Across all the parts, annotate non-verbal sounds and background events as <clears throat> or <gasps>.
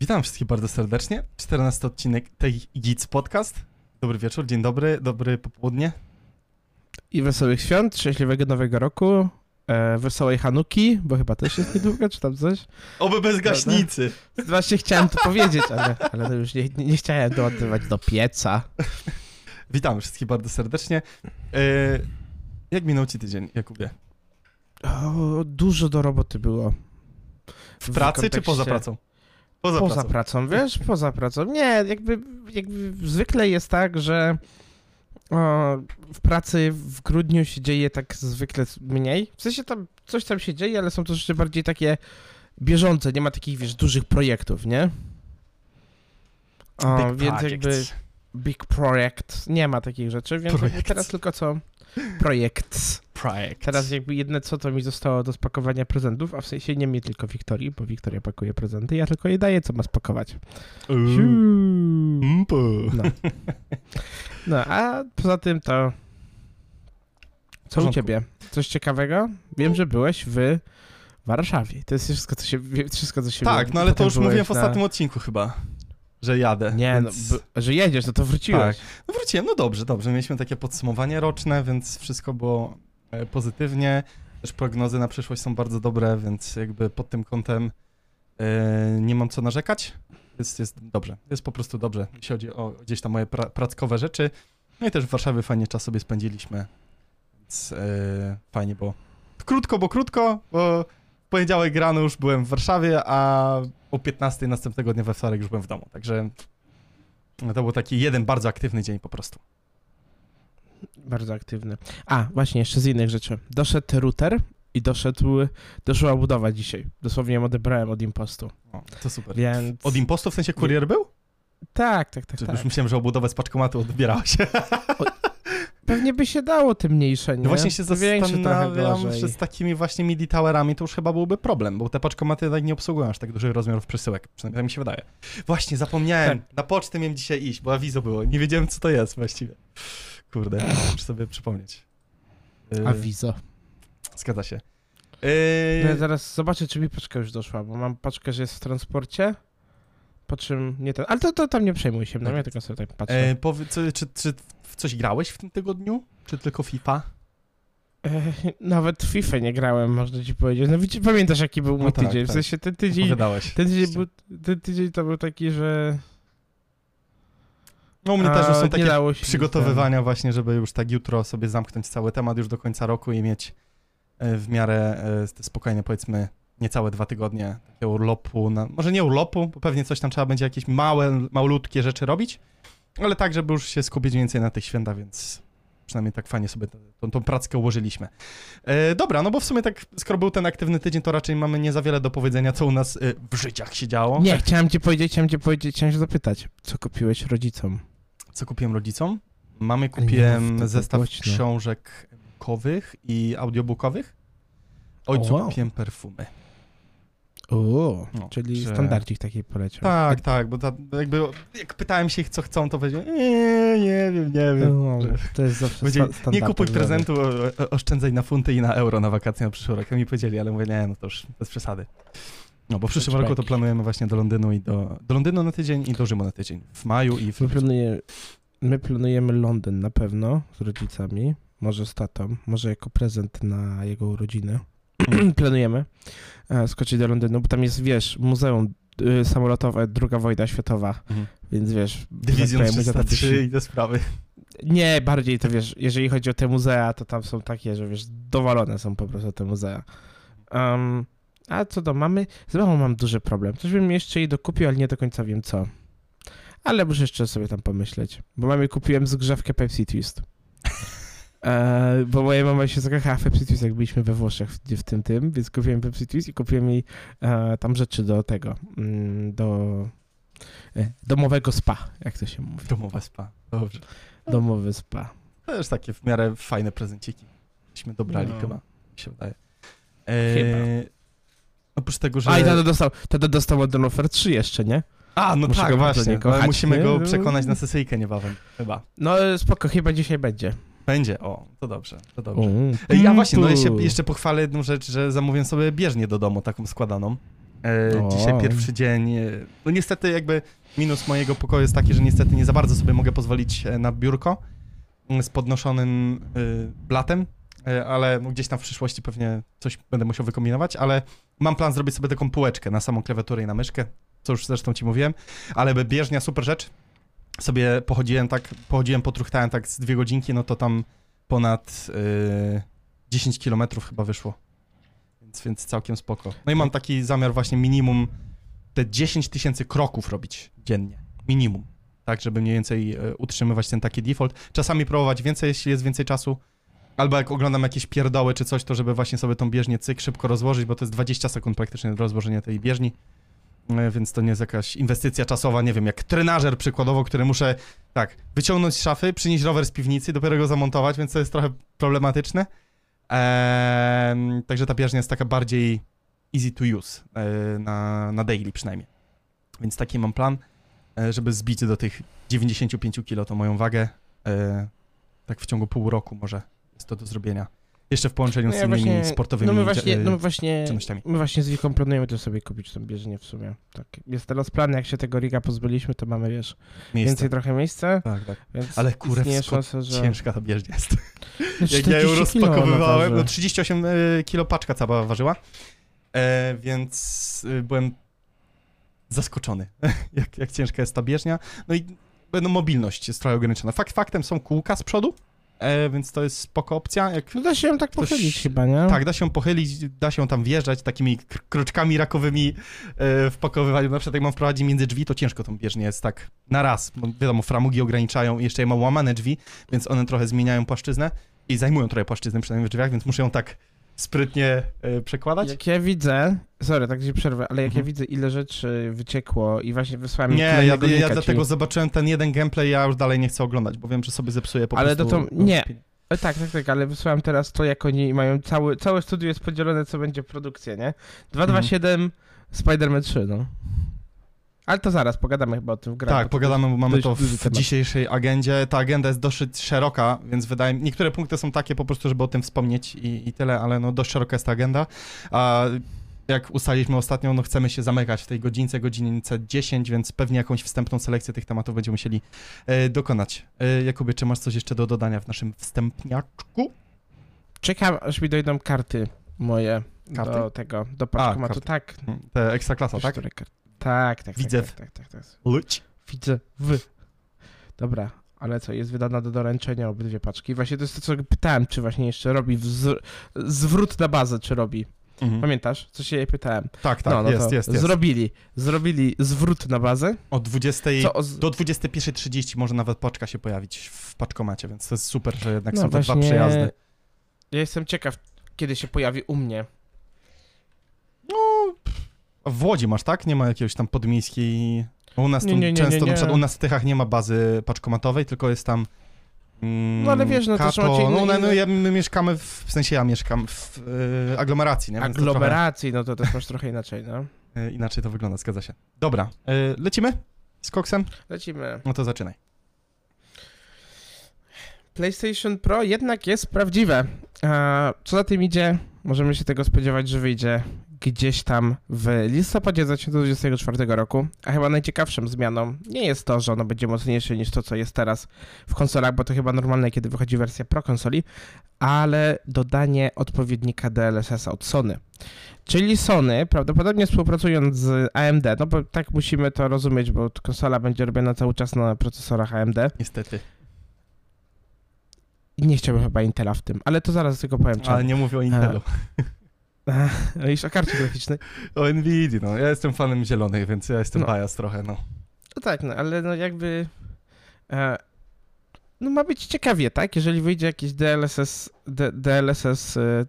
Witam wszystkich bardzo serdecznie. 14 odcinek tej Gids Podcast. Dobry wieczór, dzień dobry, dobry popołudnie. I wesołych świąt, szczęśliwego nowego roku, e, wesołej Hanuki, bo chyba też jest niedługo, czy tam coś. Oby bez gaśnicy. Właśnie chciałem to powiedzieć, ale, ale to już nie, nie chciałem doładować do pieca. Witam wszystkich bardzo serdecznie. E, jak minął ci tydzień, Jakubie? O, dużo do roboty było. W pracy czy kontekście- poza pracą? Poza, Poza pracą. pracą, wiesz, poza pracą. Nie, jakby, jakby zwykle jest tak, że o, w pracy w grudniu się dzieje tak zwykle mniej. W sensie tam coś tam się dzieje, ale są to rzeczy bardziej takie bieżące, nie ma takich, wiesz, dużych projektów, nie? O, Big więc jakby big project, nie ma takich rzeczy, więc teraz tylko co? Projekt. Projekt. Teraz jakby jedne co to mi zostało do spakowania prezentów, a w sensie nie mi tylko Wiktorii, bo Wiktoria pakuje prezenty, ja tylko jej daję co ma spakować. No. no, a poza tym to co u ciebie? Coś ciekawego? Wiem, że byłeś w Warszawie. To jest wszystko, co się, wszystko, co się Tak, no ale to już mówiłem w ostatnim odcinku chyba, że jadę. Nie, no, więc... b- że jedziesz, no to wróciłeś. No wróciłem, no dobrze, dobrze. Mieliśmy takie podsumowanie roczne, więc wszystko było e, pozytywnie. Też prognozy na przyszłość są bardzo dobre, więc jakby pod tym kątem e, nie mam co narzekać. Jest, jest dobrze, jest po prostu dobrze, jeśli chodzi o gdzieś tam moje pra prackowe rzeczy. No i też w Warszawie fajnie czas sobie spędziliśmy, więc e, fajnie było. Krótko, bo krótko, bo poniedziałek rano już byłem w Warszawie, a o 15 następnego dnia we wtorek już byłem w domu, także to był taki jeden bardzo aktywny dzień po prostu. Bardzo aktywny. A, właśnie, jeszcze z innych rzeczy. Doszedł router i doszedł, doszła budowa dzisiaj. Dosłownie ją odebrałem od impostu. O, to super. Więc... Od impostu w sensie kurier był? Tak, tak, tak, tak. już myślałem, że o budowę z paczkomatu odbierałeś. Pewnie by się dało te mniejsze, nie? No właśnie się zastanawiam, że z takimi właśnie MIDI towerami to już chyba byłby problem, bo te paczkomaty tak nie obsługują aż tak dużych rozmiarów przesyłek, przynajmniej tak mi się wydaje. Właśnie, zapomniałem, Tak. na pocztę miałem dzisiaj iść, bo awizo było, nie wiedziałem co to jest właściwie. Kurde, muszę <sniffs> sobie przypomnieć. Yy, Awizo. Zgadza się. No ja zaraz zobaczę, czy mi paczka już doszła, bo mam paczkę, że jest w transporcie, po czym nie ten... Ale to, to tam nie przejmuj się, no ja tylko sobie tak patrzę. yy, powie, co, czy, czy w coś grałeś w tym tygodniu? Czy tylko FIFA? E, nawet w FIFA nie grałem, można ci powiedzieć. No widzicie, pamiętasz jaki był mój No tak, tydzień, w tak. sensie ten tydzień... Ten tydzień, był, ten tydzień to był taki, że... No u mnie też a, są nie takie przygotowywania właśnie, żeby już tak jutro sobie zamknąć cały temat już do końca roku i mieć e, w miarę e, spokojnie powiedzmy niecałe dwa tygodnie takiego urlopu, na, może nie urlopu, bo pewnie coś tam trzeba będzie jakieś małe, malutkie rzeczy robić, ale tak, żeby już się skupić więcej na tych świętach, więc przynajmniej tak fajnie sobie tą, tą prackę ułożyliśmy. E, dobra, no bo w sumie tak, skoro był ten aktywny tydzień, to raczej mamy nie za wiele do powiedzenia, co u nas e, w życiach się działo. Nie, chciałem ci powiedzieć, chciałem ci powiedzieć, chciałem się zapytać, co kupiłeś rodzicom? Co kupiłem rodzicom? Mamy nie kupiłem mów tak zestaw głośno. książek bookowych i audiobookowych. Ojcu O, wow. kupiłem perfumy. O, No, czyli że- standardzik taki poleciał. Tak, tak, bo ta, jakby jak pytałem się ich, co chcą, to powiedzieli, nie, nie wiem, nie wiem. O, że- to jest zawsze Powiedzieli, sta- nie kupuj prezentu, oszczędzaj na funty i na euro na wakacje na przyszły rok. Ja mi powiedzieli, ale mówię, nie, no to już bez przesady. No, bo w przyszłym roku to planujemy właśnie do Londynu i do, do Londynu na tydzień i do Rzymu na tydzień. W maju i w My, planuje, my planujemy Londyn na pewno z rodzicami, może z tatą, może jako prezent na jego urodziny. <clears throat> planujemy e, skoczyć do Londynu, bo tam jest, wiesz, muzeum y, samolotowe, druga wojna światowa, Mhm. więc wiesz... Dywizjon tak za 303 tacy- i te sprawy. Nie, bardziej to wiesz, jeżeli chodzi o te muzea, to tam są takie, że wiesz, dowalone są po prostu te muzea. Um, a co do mamy, z mamą mam duży problem. Coś bym jeszcze jej dokupił, ale nie do końca wiem co. Ale muszę jeszcze sobie tam pomyśleć. Bo mamie kupiłem zgrzewkę Pepsi Twist. E, bo moja mama się zakochała w Pepsi Twist, jak byliśmy we Włoszech w, w tym tym, więc kupiłem Pepsi Twist i kupiłem jej e, tam rzeczy do tego, mm, do e, domowego spa, jak to się mówi. Domowe spa. Dobrze. Domowy spa. Też takie w miarę fajne prezenciki. Myśmy dobrali No. chyba, mi się wydaje. Eee, oprócz tego, że... A i tata dostał, tata dostał Modern Warfare 3 jeszcze, nie? A, no Muszę tak, właśnie. kochać, musimy nie? go przekonać na sesyjkę niebawem, chyba. No spoko, chyba dzisiaj będzie. Będzie, o, to dobrze, to dobrze. Mm. Ja właśnie, no Tu. jeszcze pochwalę jedną rzecz, że zamówiłem sobie bieżnię do domu, taką składaną. E, dzisiaj pierwszy dzień. e, No niestety jakby minus mojego pokoju jest taki, że niestety nie za bardzo sobie mogę pozwolić e, na biurko mm, z podnoszonym e, blatem, ale no gdzieś tam w przyszłości pewnie coś będę musiał wykombinować, ale mam plan zrobić sobie taką półeczkę na samą klawiaturę i na myszkę, co już zresztą ci mówiłem, ale bieżnia, super rzecz. Sobie pochodziłem tak, pochodziłem, potruchtałem tak z dwie godzinki, no to tam ponad e, 10 kilometrów chyba wyszło. Więc, więc całkiem spoko. No i mam taki zamiar właśnie minimum te 10 tysięcy kroków robić dziennie. Minimum. Tak, żeby mniej więcej e, utrzymywać ten taki default. Czasami próbować więcej, jeśli jest więcej czasu. Albo jak oglądam jakieś pierdoły czy coś, to żeby właśnie sobie tą bieżnię cyk szybko rozłożyć, bo to jest 20 sekund praktycznie do rozłożenia tej bieżni. E, Więc to nie jest jakaś inwestycja czasowa, nie wiem, jak trenażer przykładowo, który muszę tak, wyciągnąć z szafy, przynieść rower z piwnicy, dopiero go zamontować, więc to jest trochę problematyczne. Ehm, także ta bieżnia jest taka bardziej easy to use, e, na, na daily przynajmniej. Więc taki mam plan, e, żeby zbić do tych 95 kg tą moją wagę, e, tak w ciągu pół roku może jest to do zrobienia. Jeszcze w połączeniu No z ja innymi właśnie, sportowymi no my właśnie, e, no my właśnie, czynnościami. my właśnie z Wiką planujemy to sobie kupić tą bieżnię w sumie. Tak. Jest teraz plan, jak się tego riga pozbyliśmy, to mamy, wiesz, Miejsce. więcej trochę miejsca, Tak, tak. Ale kurewsko szansa, że... ciężka ta bieżnia jest. <laughs> No, Jak ja ją 40 kilo ona rozpakowywałem, no 38 e, kilo paczka cała ważyła, e, więc e, byłem zaskoczony, <laughs> jak, jak ciężka jest ta bieżnia. No i no, mobilność jest trochę ograniczona. Fakt faktem są kółka z przodu, e, więc to jest spoko opcja. Jak, No da się ją tak Ktoś- pochylić chyba, nie? tak, da się ją pochylić, da się tam wjeżdżać takimi kr- kroczkami rakowymi e, w pakowywaniu. Na przykład jak mam wprowadzić między drzwi, to ciężko tą bieżnię jest tak na raz, bo wiadomo, framugi ograniczają i jeszcze ja mam łamane drzwi, więc one trochę zmieniają płaszczyznę i zajmują trochę płaszczyznę przynajmniej w drzwiach, więc muszę ją tak sprytnie e, przekładać. Jak ja widzę, sorry, tak ci przerwę, ale jak ja Mhm. widzę ile rzeczy wyciekło i właśnie wysłałem Nie, ja, ja linka dlatego ci. zobaczyłem ten jeden gameplay, ja już dalej nie chcę oglądać, bo wiem, że sobie zepsuję po Ale prostu... to to- nie. E, Tak, tak, tak, ale wysłałem teraz to, jak oni mają cały, całe studio jest podzielone, co będzie produkcja, nie? 227, Spider-Man 3, no. Ale to zaraz, pogadamy chyba o tym w grach. Tak, pogadamy, bo mamy to w dzisiejszej agendzie. Ta agenda jest dosyć szeroka, więc wydaje mi niektóre punkty są takie po prostu, żeby o tym wspomnieć i, i tyle, ale no dość szeroka jest ta agenda. A jak ustaliliśmy ostatnio, no chcemy się zamykać w tej godzince, godzince 10, więc pewnie jakąś wstępną selekcję tych tematów będziemy musieli e, dokonać. E, Jakubie, czy masz coś jeszcze do dodania w naszym wstępniaczku? Czekam, aż mi dojdą karty moje Karty? do tego, do paczkomatu. karty. Tak. Te ekstraklasa, tak? Które kart- Tak, tak, Widzę tak, tak, tak, tak, tak. Leć. Widzę w. Dobra, ale co, jest wydana do doręczenia obydwie paczki. Właśnie to jest to, co pytałem, czy właśnie jeszcze robi wzr- zwrót na bazę, czy robi. Mhm. Pamiętasz? Co się jej pytałem? Tak, tak, no, no jest, jest, jest. Zrobili, zrobili zwrót na bazę. Od 20 Co o do 21.30 może nawet paczka się pojawić w paczkomacie, więc to jest super, że jednak No są te dwa właśnie- przejazdy. Ja jestem ciekaw, kiedy się pojawi u mnie. No, w Łodzi masz, tak? Nie ma jakiegoś tam podmiejskiej... U nas Nie, tu nie, nie, często, nie, na nie. przykład u nas w Tychach nie ma bazy paczkomatowej, tylko jest tam... Mm, No, ale wiesz, no to Kato, są macie no, inne- no, ja, my mieszkamy, w, w sensie ja mieszkam w y, aglomeracji, nie? Więc to Aglomeracji, no to też masz trochę inaczej, no. Trochę, y, inaczej to wygląda, zgadza się. Dobra, y, lecimy z koksem? Lecimy. No to zaczynaj. PlayStation Pro jednak jest prawdziwe. A co za tym idzie? Możemy się tego spodziewać, że wyjdzie gdzieś tam w listopadzie 2024 roku. A chyba najciekawszą zmianą nie jest to, że ono będzie mocniejsze niż to, co jest teraz w konsolach, bo to chyba normalne, kiedy wychodzi wersja Pro konsoli, ale dodanie odpowiednika DLSS od Sony. Czyli Sony, prawdopodobnie współpracując z AMD, no bo tak musimy to rozumieć, bo konsola będzie robiona cały czas na procesorach AMD. Niestety. I nie chciałbym chyba Intela w tym, ale to zaraz tylko powiem czemu. Ale nie mówię o Intelu. Już o karcie graficznej. O Nvidia, no. Ja jestem fanem zielonych, więc ja jestem No. bias trochę, no. No tak, no ale no jakby... E, no ma być ciekawie, tak? Jeżeli wyjdzie jakiś DLSS, D, DLSS e,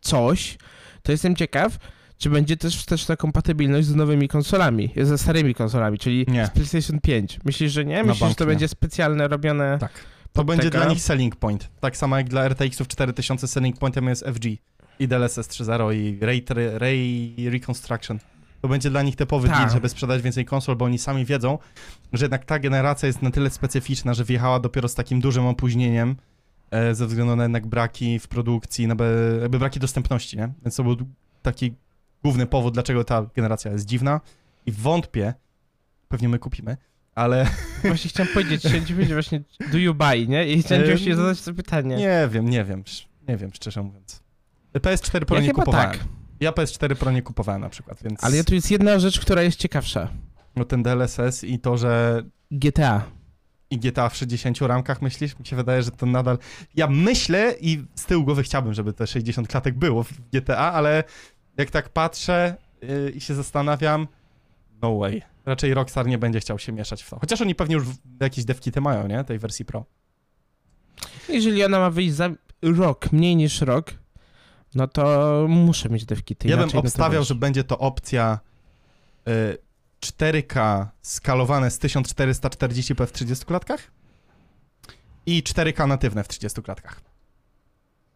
coś, to jestem ciekaw, czy będzie też wsteczna kompatybilność z nowymi konsolami, ze starymi konsolami, czyli Nie. z PlayStation 5. Myślisz, że nie? Myślisz, że to nie. będzie specjalne robione... Tak. To będzie dla nich selling point. Tak samo jak dla RTX-ów 4000 selling pointem jest FG i DLSS 3.0 i Ray, Ray Reconstruction. To będzie dla nich typowy Tak. deal, żeby sprzedać więcej konsol, bo oni sami wiedzą, że jednak ta generacja jest na tyle specyficzna, że wjechała dopiero z takim dużym opóźnieniem e, ze względu na jednak braki w produkcji, na be, jakby braki dostępności, nie? Więc to był taki główny powód, dlaczego ta generacja jest dziwna i wątpię, pewnie my kupimy, ale <laughs> Właśnie chciałem powiedzieć, chciałem właśnie do you buy, nie? I chciałem ci Em, właśnie zadać to pytanie. nie wiem, nie wiem, nie wiem, szczerze mówiąc. PS4 Pro ja nie kupowałem. tak. Ja PS4 Pro nie kupowałem na przykład, więc Ale tu jest jedna rzecz, która jest ciekawsza. no ten DLSS i to, że GTA. i GTA w 60 ramkach myślisz? Mi się wydaje, że to nadal... Ja myślę i z tyłu głowy chciałbym, żeby te 60 klatek było w GTA, ale jak tak patrzę yy, i się zastanawiam, no way. Raczej Rockstar nie będzie chciał się mieszać w to. Chociaż oni pewnie już jakieś devkity mają, nie? Tej wersji Pro. Jeżeli ona ma wyjść za rok, mniej niż rok, no to muszę mieć devkity. Ja bym obstawiał, że będzie to opcja y, 4K skalowane z 1440p w 30 klatkach i 4K natywne w 30 klatkach.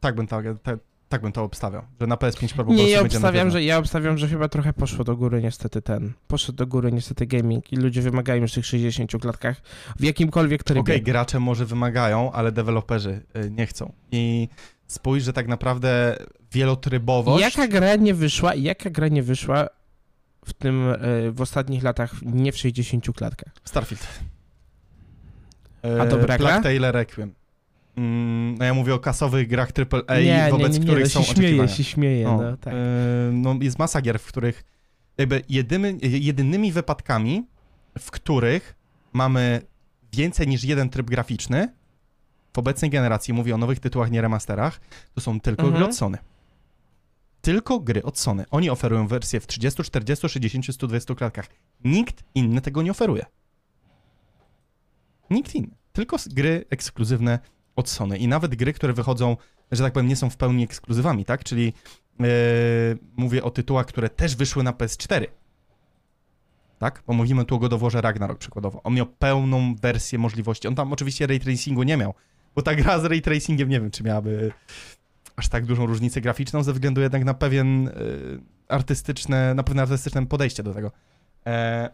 Tak bym tak, tak bym to obstawiał, że na PS5 Pro po Nie, ja obstawiam, że, ja obstawiam, że chyba trochę poszło do góry niestety ten. Poszedł do góry niestety gaming i ludzie wymagają już tych 60 klatkach w jakimkolwiek trybie. Okej, gracze może wymagają, ale deweloperzy y, nie chcą. I spójrz, że tak naprawdę wielotrybowość... Jaka gra nie wyszła, jaka gra nie wyszła w tym, e, w ostatnich latach nie w 60 klatkach? Starfield. A dobra gra? Plague Tale Requiem. Mm, no ja mówię o kasowych grach AAA, nie, wobec nie, nie, których no są się oczekiwania. się śmieje, O, no tak. e, no jest masa gier, w których jakby jedymy, jedynymi wypadkami, w których mamy więcej niż jeden tryb graficzny w obecnej generacji, mówię o nowych tytułach, nie remasterach, to są tylko Mhm. gry od Sony. Tylko gry od Sony. Oni oferują wersję w 30, 40, 60, 120 klatkach. Nikt inny tego nie oferuje. Nikt inny. Tylko gry ekskluzywne od Sony. I nawet gry, które wychodzą, że tak powiem, nie są w pełni ekskluzywami, tak? Czyli e, mówię o tytułach, które też wyszły na PS4. Tak? Bo mówimy tu o God of Warze Ragnarok przykładowo. On miał pełną wersję możliwości. On tam oczywiście ray tracingu nie miał, bo ta gra z ray tracingiem nie wiem, czy miałaby aż tak dużą różnicę graficzną ze względu jednak na pewien e, artystyczne, na pewne artystyczne podejście do tego. E,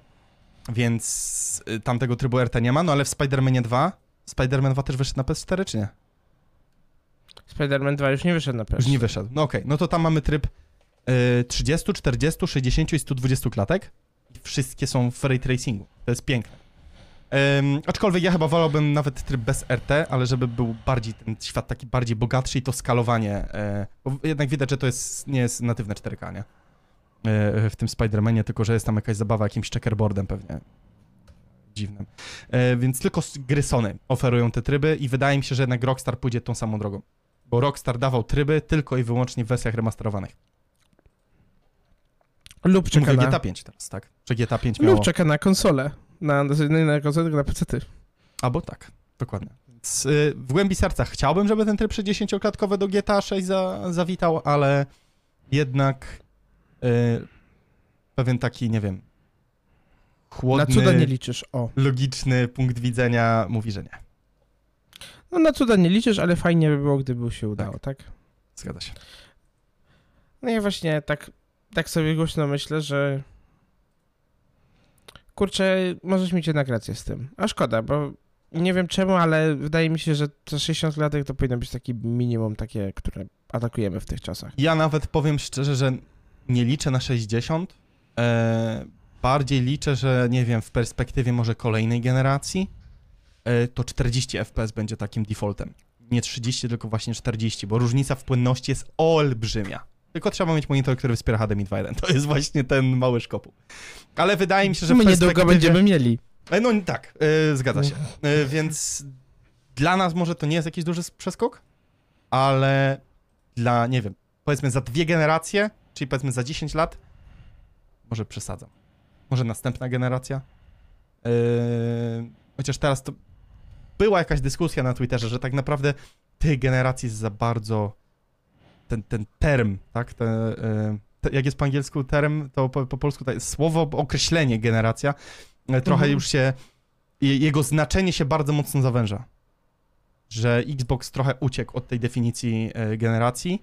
więc e, tamtego trybu RT nie ma, no ale w Spider-Manie 2 Spider-Man 2 też wyszedł na PS4, czy nie? Spider-Man 2 już nie wyszedł na PS. Już nie wyszedł. No okej, no to tam mamy tryb y, 30, 40, 60 i 120 klatek. I wszystkie są w ray tracingu. To jest piękne. Ym, aczkolwiek ja chyba wolałbym nawet tryb bez RT, ale żeby był bardziej ten świat taki bardziej bogatszy i to skalowanie. E, bo jednak widać, że to jest, nie jest natywne 4K, nie? E, w tym Spider-Manie, tylko że jest tam jakaś zabawa jakimś checkerboardem pewnie. Dziwnym. E, więc tylko gry Sony oferują te tryby i wydaje mi się, że jednak Rockstar pójdzie tą samą drogą bo Rockstar dawał tryby tylko i wyłącznie w wersjach remasterowanych. Lub czeka Mówię na... GTA 5 teraz, tak? Że GTA 5 miało... Lub czeka na konsolę. Na, na, nie na konsolę, tylko na PC. Albo tak, dokładnie. Więc, y, w głębi serca chciałbym, żeby ten tryb 60-klatkowy do GTA 6 za, zawitał, ale jednak y, pewien taki, nie wiem, Na chłodny, cuda nie liczysz, o. logiczny punkt widzenia mówi, że nie. No na cuda nie liczysz, ale fajnie by było, gdyby się udało, tak? Zgadza się. No i właśnie tak, tak sobie głośno myślę, że kurczę, możesz mieć jednak rację z tym. A szkoda, bo nie wiem czemu, ale wydaje mi się, że te 60 latek to powinno być taki minimum takie, które atakujemy w tych czasach. Ja nawet powiem szczerze, że nie liczę na 60. Bardziej liczę, że nie wiem, w perspektywie może kolejnej generacji e, to 40 FPS będzie takim defaultem. Nie 30, tylko właśnie 40, bo różnica w płynności jest olbrzymia. Tylko trzeba mieć monitor, który wspiera HDMI 2.1. <laughs> To jest właśnie ten mały szkopuł. Ale wydaje mi się, że w My niedługo perspektywie... będziemy mieli. E, No tak, e, zgadza się. E, więc dla nas może to nie jest jakiś duży przeskok, ale dla, nie wiem, powiedzmy za dwie generacje, czyli powiedzmy za 10 lat, może przesadzam. Może następna generacja. E, chociaż teraz to była jakaś dyskusja na Twitterze, że tak naprawdę tych generacji jest za bardzo ten, ten term, tak? Te, e, te, jak jest po angielsku term, to po, po polsku to jest słowo, określenie generacja, e, trochę Mhm. już się, je- jego znaczenie się bardzo mocno zawęża. Że Xbox trochę uciekł od tej definicji e, generacji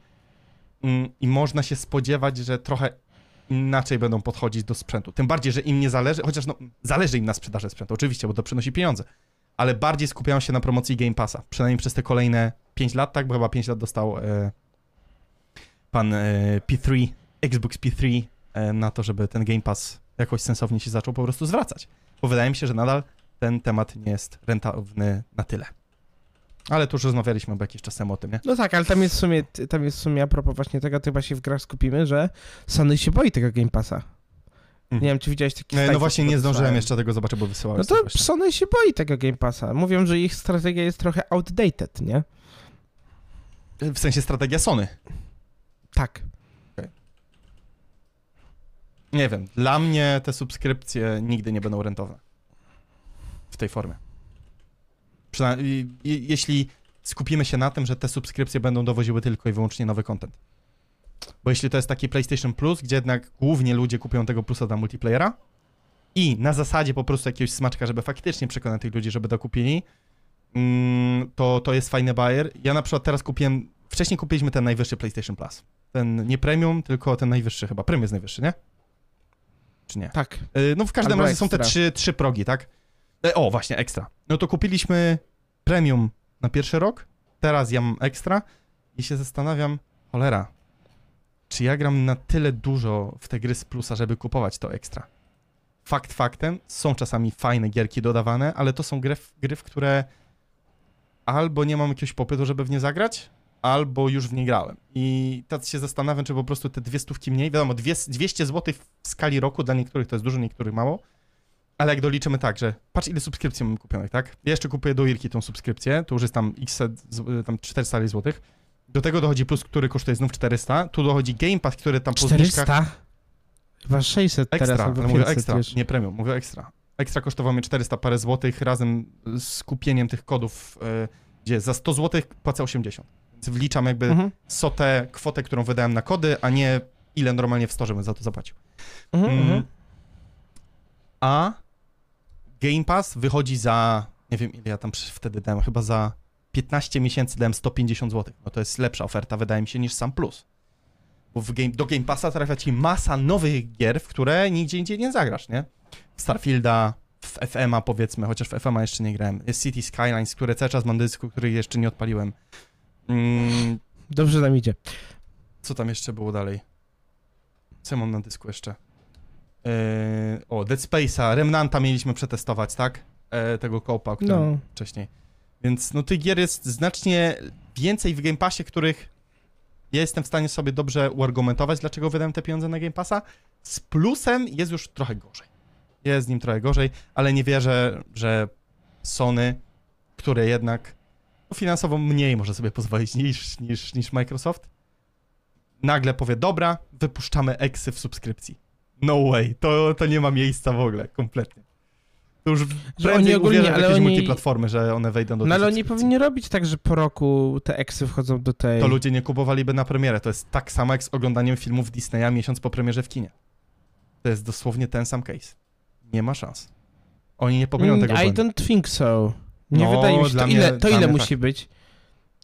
mm, i można się spodziewać, że trochę inaczej będą podchodzić do sprzętu. Tym bardziej, że im nie zależy, chociaż no, zależy im na sprzedaży sprzętu, oczywiście, bo to przynosi pieniądze, ale bardziej skupiają się na promocji Game Passa, przynajmniej przez te kolejne 5 lat, tak, bo chyba 5 lat dostał e, pan e, P3, Xbox P3 e, na to, żeby ten Game Pass jakoś sensownie się zaczął po prostu zwracać. Bo wydaje mi się, że nadal ten temat nie jest rentowny na tyle. Ale tu już rozmawialiśmy jakiś czas temu o tym, nie? No tak, ale tam jest w sumie, tam jest w sumie a propos właśnie tego, to chyba się w grach skupimy, że Sony się boi tego Game Passa. Mhm. Nie wiem, czy widziałeś taki slajd, No właśnie nie zdążyłem jeszcze tego zobaczyć, bo wysyłałem. No to Sony się boi tego Game Passa. Mówią, że ich strategia jest trochę outdated, nie? W sensie strategia Sony. Tak. Nie wiem, dla mnie te subskrypcje nigdy nie będą rentowne. W tej formie. Przynajmniej, jeśli skupimy się na tym, że te subskrypcje będą dowoziły tylko i wyłącznie nowy content. Bo jeśli to jest taki PlayStation Plus, gdzie jednak głównie ludzie kupują tego plusa dla multiplayera i na zasadzie po prostu jakiegoś smaczka, żeby faktycznie przekonać tych ludzi, żeby to kupili, mm, to, to jest fajny buyer. Ja na przykład teraz kupiłem, wcześniej kupiliśmy ten najwyższy PlayStation Plus. Ten nie premium, tylko ten najwyższy chyba. Premium jest najwyższy, nie? Czy nie? Tak. Y, No w każdym Albo razie są te trzy, trzy progi, tak? E, O, właśnie, ekstra. No to kupiliśmy premium na pierwszy rok, teraz ja mam ekstra i się zastanawiam, cholera, czy ja gram na tyle dużo w te gry z plusa, żeby kupować to ekstra. Fakt faktem, są czasami fajne gierki dodawane, ale to są gry, gry w które albo nie mam jakiegoś popytu, żeby w nie zagrać, albo już w nie grałem. I tak się zastanawiam, czy po prostu te dwie stówki mniej, wiadomo, dwie, 200 zł w skali roku, dla niektórych to jest dużo, niektórych mało, ale jak doliczymy tak, że patrz ile subskrypcji mam kupionych, tak? Ja jeszcze kupuję do Irki tą subskrypcję, to już jest tam x, tam 400 zł. Do tego dochodzi plus, który kosztuje znów 400, tu dochodzi Game Pass, który tam po zniżkach... 400? Chyba 600 teraz, Ekstra, albo ale mówię 500 ekstra, już. nie premium, mówię ekstra. Ekstra kosztowało mnie 400 parę złotych razem z kupieniem tych kodów, e, gdzie za 100 zł płacę 80. Więc wliczam jakby Mhm. sotę, kwotę, którą wydałem na kody, a nie ile normalnie w storze bym za to zapłacił. Mhm, Mm. mhm. A Game Pass wychodzi za, nie wiem ile ja tam wtedy dałem, chyba za 15 miesięcy dałem 150 zł. No to jest lepsza oferta, wydaje mi się, niż sam Plus. Bo game, do Game Passa trafia ci masa nowych gier, w które nigdzie indziej nie zagrasz, nie? Starfielda, w FM'a powiedzmy, chociaż w FM'a jeszcze nie grałem. Jest City Skylines, które cały czas mam dysku, który jeszcze nie odpaliłem. Mm, Dobrze nam idzie. co tam jeszcze było dalej? Co mam na dysku jeszcze? Yy, o, Dead Space'a, Remnanta mieliśmy przetestować, tak? E, tego kopa, o którym No. wcześniej. Więc no tych gier jest znacznie więcej w Game Passie, których ja jestem w stanie sobie dobrze uargumentować, dlaczego wydałem te pieniądze na Game Passa. Z plusem jest już trochę gorzej. Jest z nim trochę gorzej, ale nie wierzę, że Sony, które jednak no, finansowo mniej może sobie pozwolić niż, niż, niż Microsoft, nagle powie, dobra, wypuszczamy eksy w subskrypcji. No way, to, to nie ma miejsca w ogóle, kompletnie. To już Że oni ogólnie, uwierzę w jakieś oni... multiplatformy, że one wejdą do No ale oni powinni robić tak, że po roku te eksy wchodzą do tej... To ludzie nie kupowaliby na premierę. To jest tak samo jak z oglądaniem filmów Disneya miesiąc po premierze w kinie. To jest dosłownie ten sam case. Nie ma szans. Oni nie popełnią tego Mm, I błędu. don't think so. Nie No, wydaje mi się, to mnie- ile, to ile musi tak. być?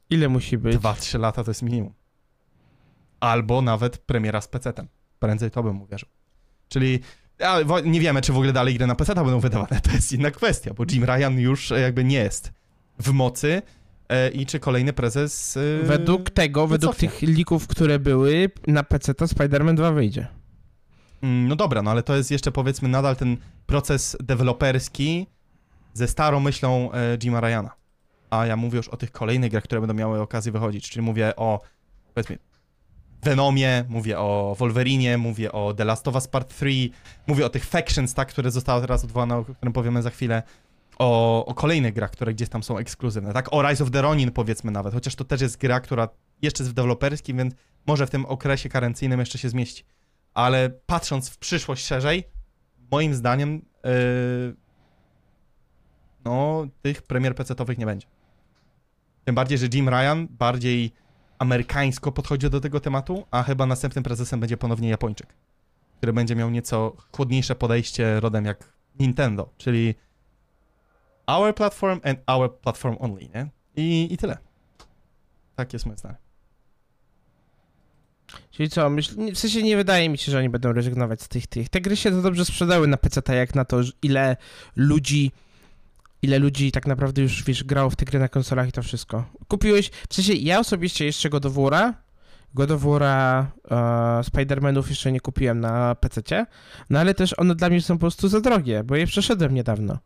Ile musi być? Dwa, trzy lata to jest minimum. Albo nawet premiera z PC-tem. Prędzej to bym uwierzył. Czyli ale nie wiemy, czy w ogóle dalej gry na PC będą wydawane. <laughs> To jest inna kwestia, bo Jim Ryan już e, jakby nie jest w mocy e, i czy kolejny prezes... e, Według tego, według tych lików, które były, na PC to Spider-Man 2 wyjdzie. Mm, No dobra, no ale to jest jeszcze powiedzmy nadal ten proces deweloperski ze starą myślą Jima Ryana. A ja mówię już o tych kolejnych grach, które będą miały okazję wychodzić, czyli mówię o powiedzmy Venomie, mówię o Wolverinie, mówię o The Last of Us Part 3, mówię o tych Factions, tak, które zostały teraz odwołane, o którym powiemy za chwilę, o, o kolejnych grach, które gdzieś tam są ekskluzywne, tak, o Rise of the Ronin powiedzmy nawet, chociaż to też jest gra, która jeszcze jest w deweloperskim, więc może w tym okresie karencyjnym jeszcze się zmieści ale patrząc w przyszłość szerzej, moim zdaniem yy, no, tych premier PC-owych nie będzie. Tym bardziej, że Jim Ryan bardziej amerykańsko podchodzi do tego tematu, a chyba następnym prezesem będzie ponownie Japończyk, który będzie miał nieco chłodniejsze podejście rodem jak Nintendo, czyli our platform and our platform only, nie? I, i tyle. Tak jest moje zdanie. Czyli co, myśl, w sensie nie wydaje mi się, że oni będą rezygnować z tych tych. Te gry się to dobrze sprzedały na PC, tak jak na to, ile ludzi, ile ludzi tak naprawdę już, wiesz, grało w te gry na konsolach i to wszystko. Kupiłeś, w sensie ja osobiście jeszcze go do Wora God of War'a, e, Spider-Manów jeszcze nie kupiłem na PC, no ale też one dla mnie są po prostu za drogie, bo je przeszedłem niedawno.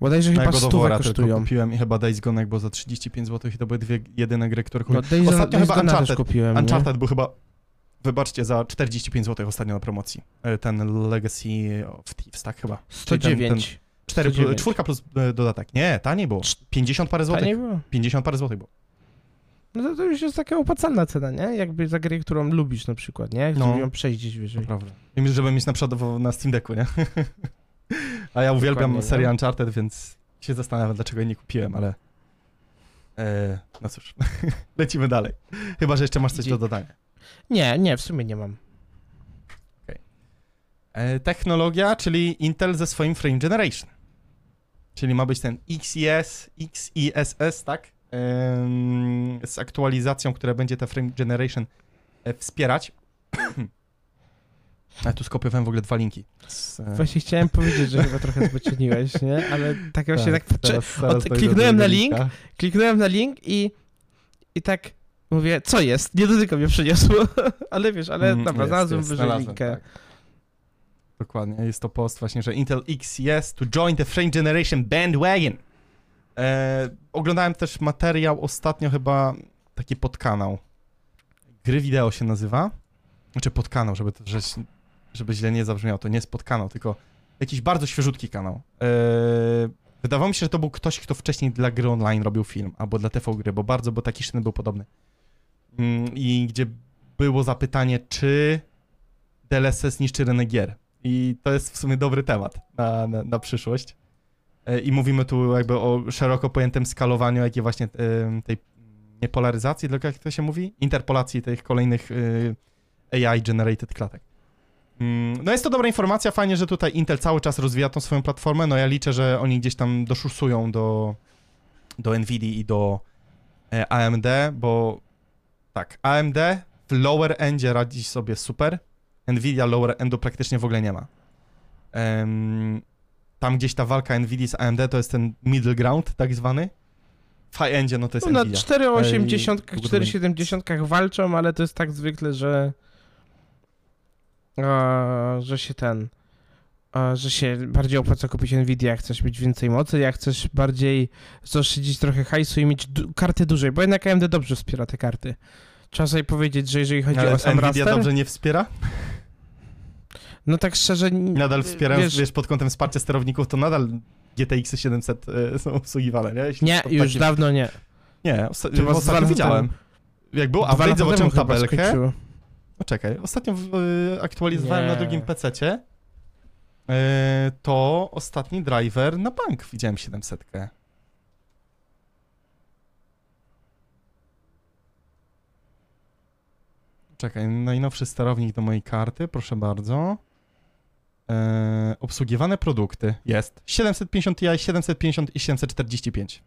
Bodajże Ja chyba God of War'a kosztują. kupiłem i chyba Days Gone było za 35 zł i to były dwie jedyne gry, które No, kupiłem. Days, Ostatnio Days chyba Uncharted- kupiłem, nie? Uncharted był chyba, wybaczcie, za 45 zł ostatnio na promocji. E, Ten Legacy of Thieves, tak chyba. Czyli ten- 109. 4, 109. czwórka plus e, dodatek. Nie, taniej było. 50 parę złotych. Taniej było. 50 parę złotych było. No to, to już jest taka opłacalna cena, nie? Jakby za grę, którą lubisz na przykład, nie? No. No. ją przejść gdzieś wyżej. Naprawdę. I żeby mieć na przykład na Steam Decku, nie? <laughs> A ja uwielbiam Dokładnie, serię no. Uncharted, więc się zastanawiam, dlaczego jej nie kupiłem, ale... E, no cóż, <laughs> lecimy dalej. Chyba, że jeszcze masz coś do dodania. Nie, nie, w sumie nie mam. E, technologia, czyli Intel ze swoim Frame Generation. Czyli ma być ten XES, XESS, tak? Z aktualizacją, która będzie te Frame Generation e, wspierać. <clears throat> A tu skopiowałem w ogóle dwa linki. Z, e, Właśnie chciałem powiedzieć, że chyba trochę zbocieniłeś, nie? Ale tak właśnie tak, patrzę, teraz- teraz od- kliknąłem na linka. link. kliknąłem na link i, i tak mówię, co jest? Nie do tego mnie przyniosło. <laughs> ale wiesz, ale Mm, dobra, jest, znalazłem jest, wyżej linkę. tak. Dokładnie, jest to post właśnie, że Intel XES to join the Frame Generation bandwagon. E, oglądałem też materiał ostatnio chyba, taki podkanał. Gry wideo się nazywa. Znaczy podkanał, żeby, to, że, żeby źle nie zabrzmiało, to nie jest podkanał, tylko jakiś bardzo świeżutki kanał. E, wydawało mi się, że to był ktoś, kto wcześniej dla gry online robił film, albo dla TV gry, bo bardzo, bo taki szyn był podobny. Mm, I gdzie było zapytanie, czy DLSS niszczy rynek gier. I to jest w sumie dobry temat na, na, na przyszłość. E, I mówimy tu jakby o szeroko pojętym skalowaniu, jak i właśnie em, tej nie tylko jak to się mówi? Interpolacji tych kolejnych y, AI-generated klatek. Mm, No jest to dobra informacja, fajnie, że tutaj Intel cały czas rozwija tą swoją platformę, no ja liczę, że oni gdzieś tam doszusują do, do NVIDIA i do e, AMD, bo tak, AMD w lower endzie radzi sobie super, Nvidia lower endu praktycznie w ogóle nie ma. Em, tam gdzieś ta walka Nvidia z AMD to jest ten middle ground tak zwany. W high endzie no to jest No, na Nvidia. 4,80, Ej, 4,70 walczą, ale to jest tak zwykle, że a, że się ten a, że się bardziej opłaca kupić Nvidia, jak chcesz mieć więcej mocy, jak chcesz bardziej zaoszczędzić trochę hajsu i mieć du- karty dłużej, bo jednak AMD dobrze wspiera te karty. Trzeba sobie powiedzieć, że jeżeli chodzi Ale o sam Nvidia raster, dobrze nie wspiera? No tak szczerze... Nadal wspiera, wiesz, wiesz, pod kątem wsparcia sterowników, to nadal GTX 700 y, są obsługiwane, nie? Jeśli Nie, to już takie- dawno nie. Nie, osta- ostatnio widziałem. Jak był update, zobaczyłem temu tabelkę. No czekaj, ostatnio y, aktualizowałem na Nie. drugim PC-cie. Y, to ostatni driver na bank widziałem 700. Czekaj, najnowszy sterownik do mojej karty, proszę bardzo. E, obsługiwane produkty jest 750 Ti, 750 i 745.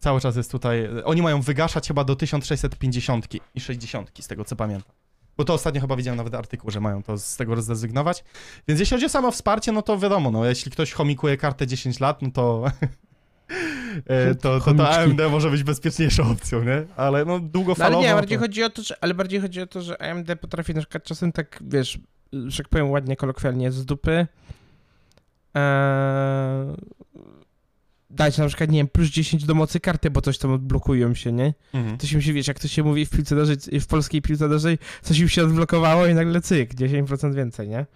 Cały czas jest tutaj. Oni mają wygaszać chyba do 1650 i 60, z tego co pamiętam. Bo to ostatnio chyba widziałem nawet artykuł, że mają to z tego zrezygnować. Więc jeśli chodzi o samo wsparcie, no to wiadomo, no jeśli ktoś chomikuje kartę 10 lat, no to. <laughs> e, to, to. AMD może być bezpieczniejszą opcją, nie? Ale no No, ale długofalowo. nie, bardziej to... chodzi o to, że, ale bardziej chodzi o to, że AMD potrafi na przykład czasem tak, wiesz, że tak powiem ładnie, kolokwialnie z dupy eee, dać na przykład, nie wiem, plus 10 do mocy karty, bo coś tam odblokują się, nie? Mhm. To się musi, wiesz, jak to się mówi w piłce nożnej, w polskiej piłce nożnej, coś im się odblokowało i nagle cyk, 10% więcej, nie?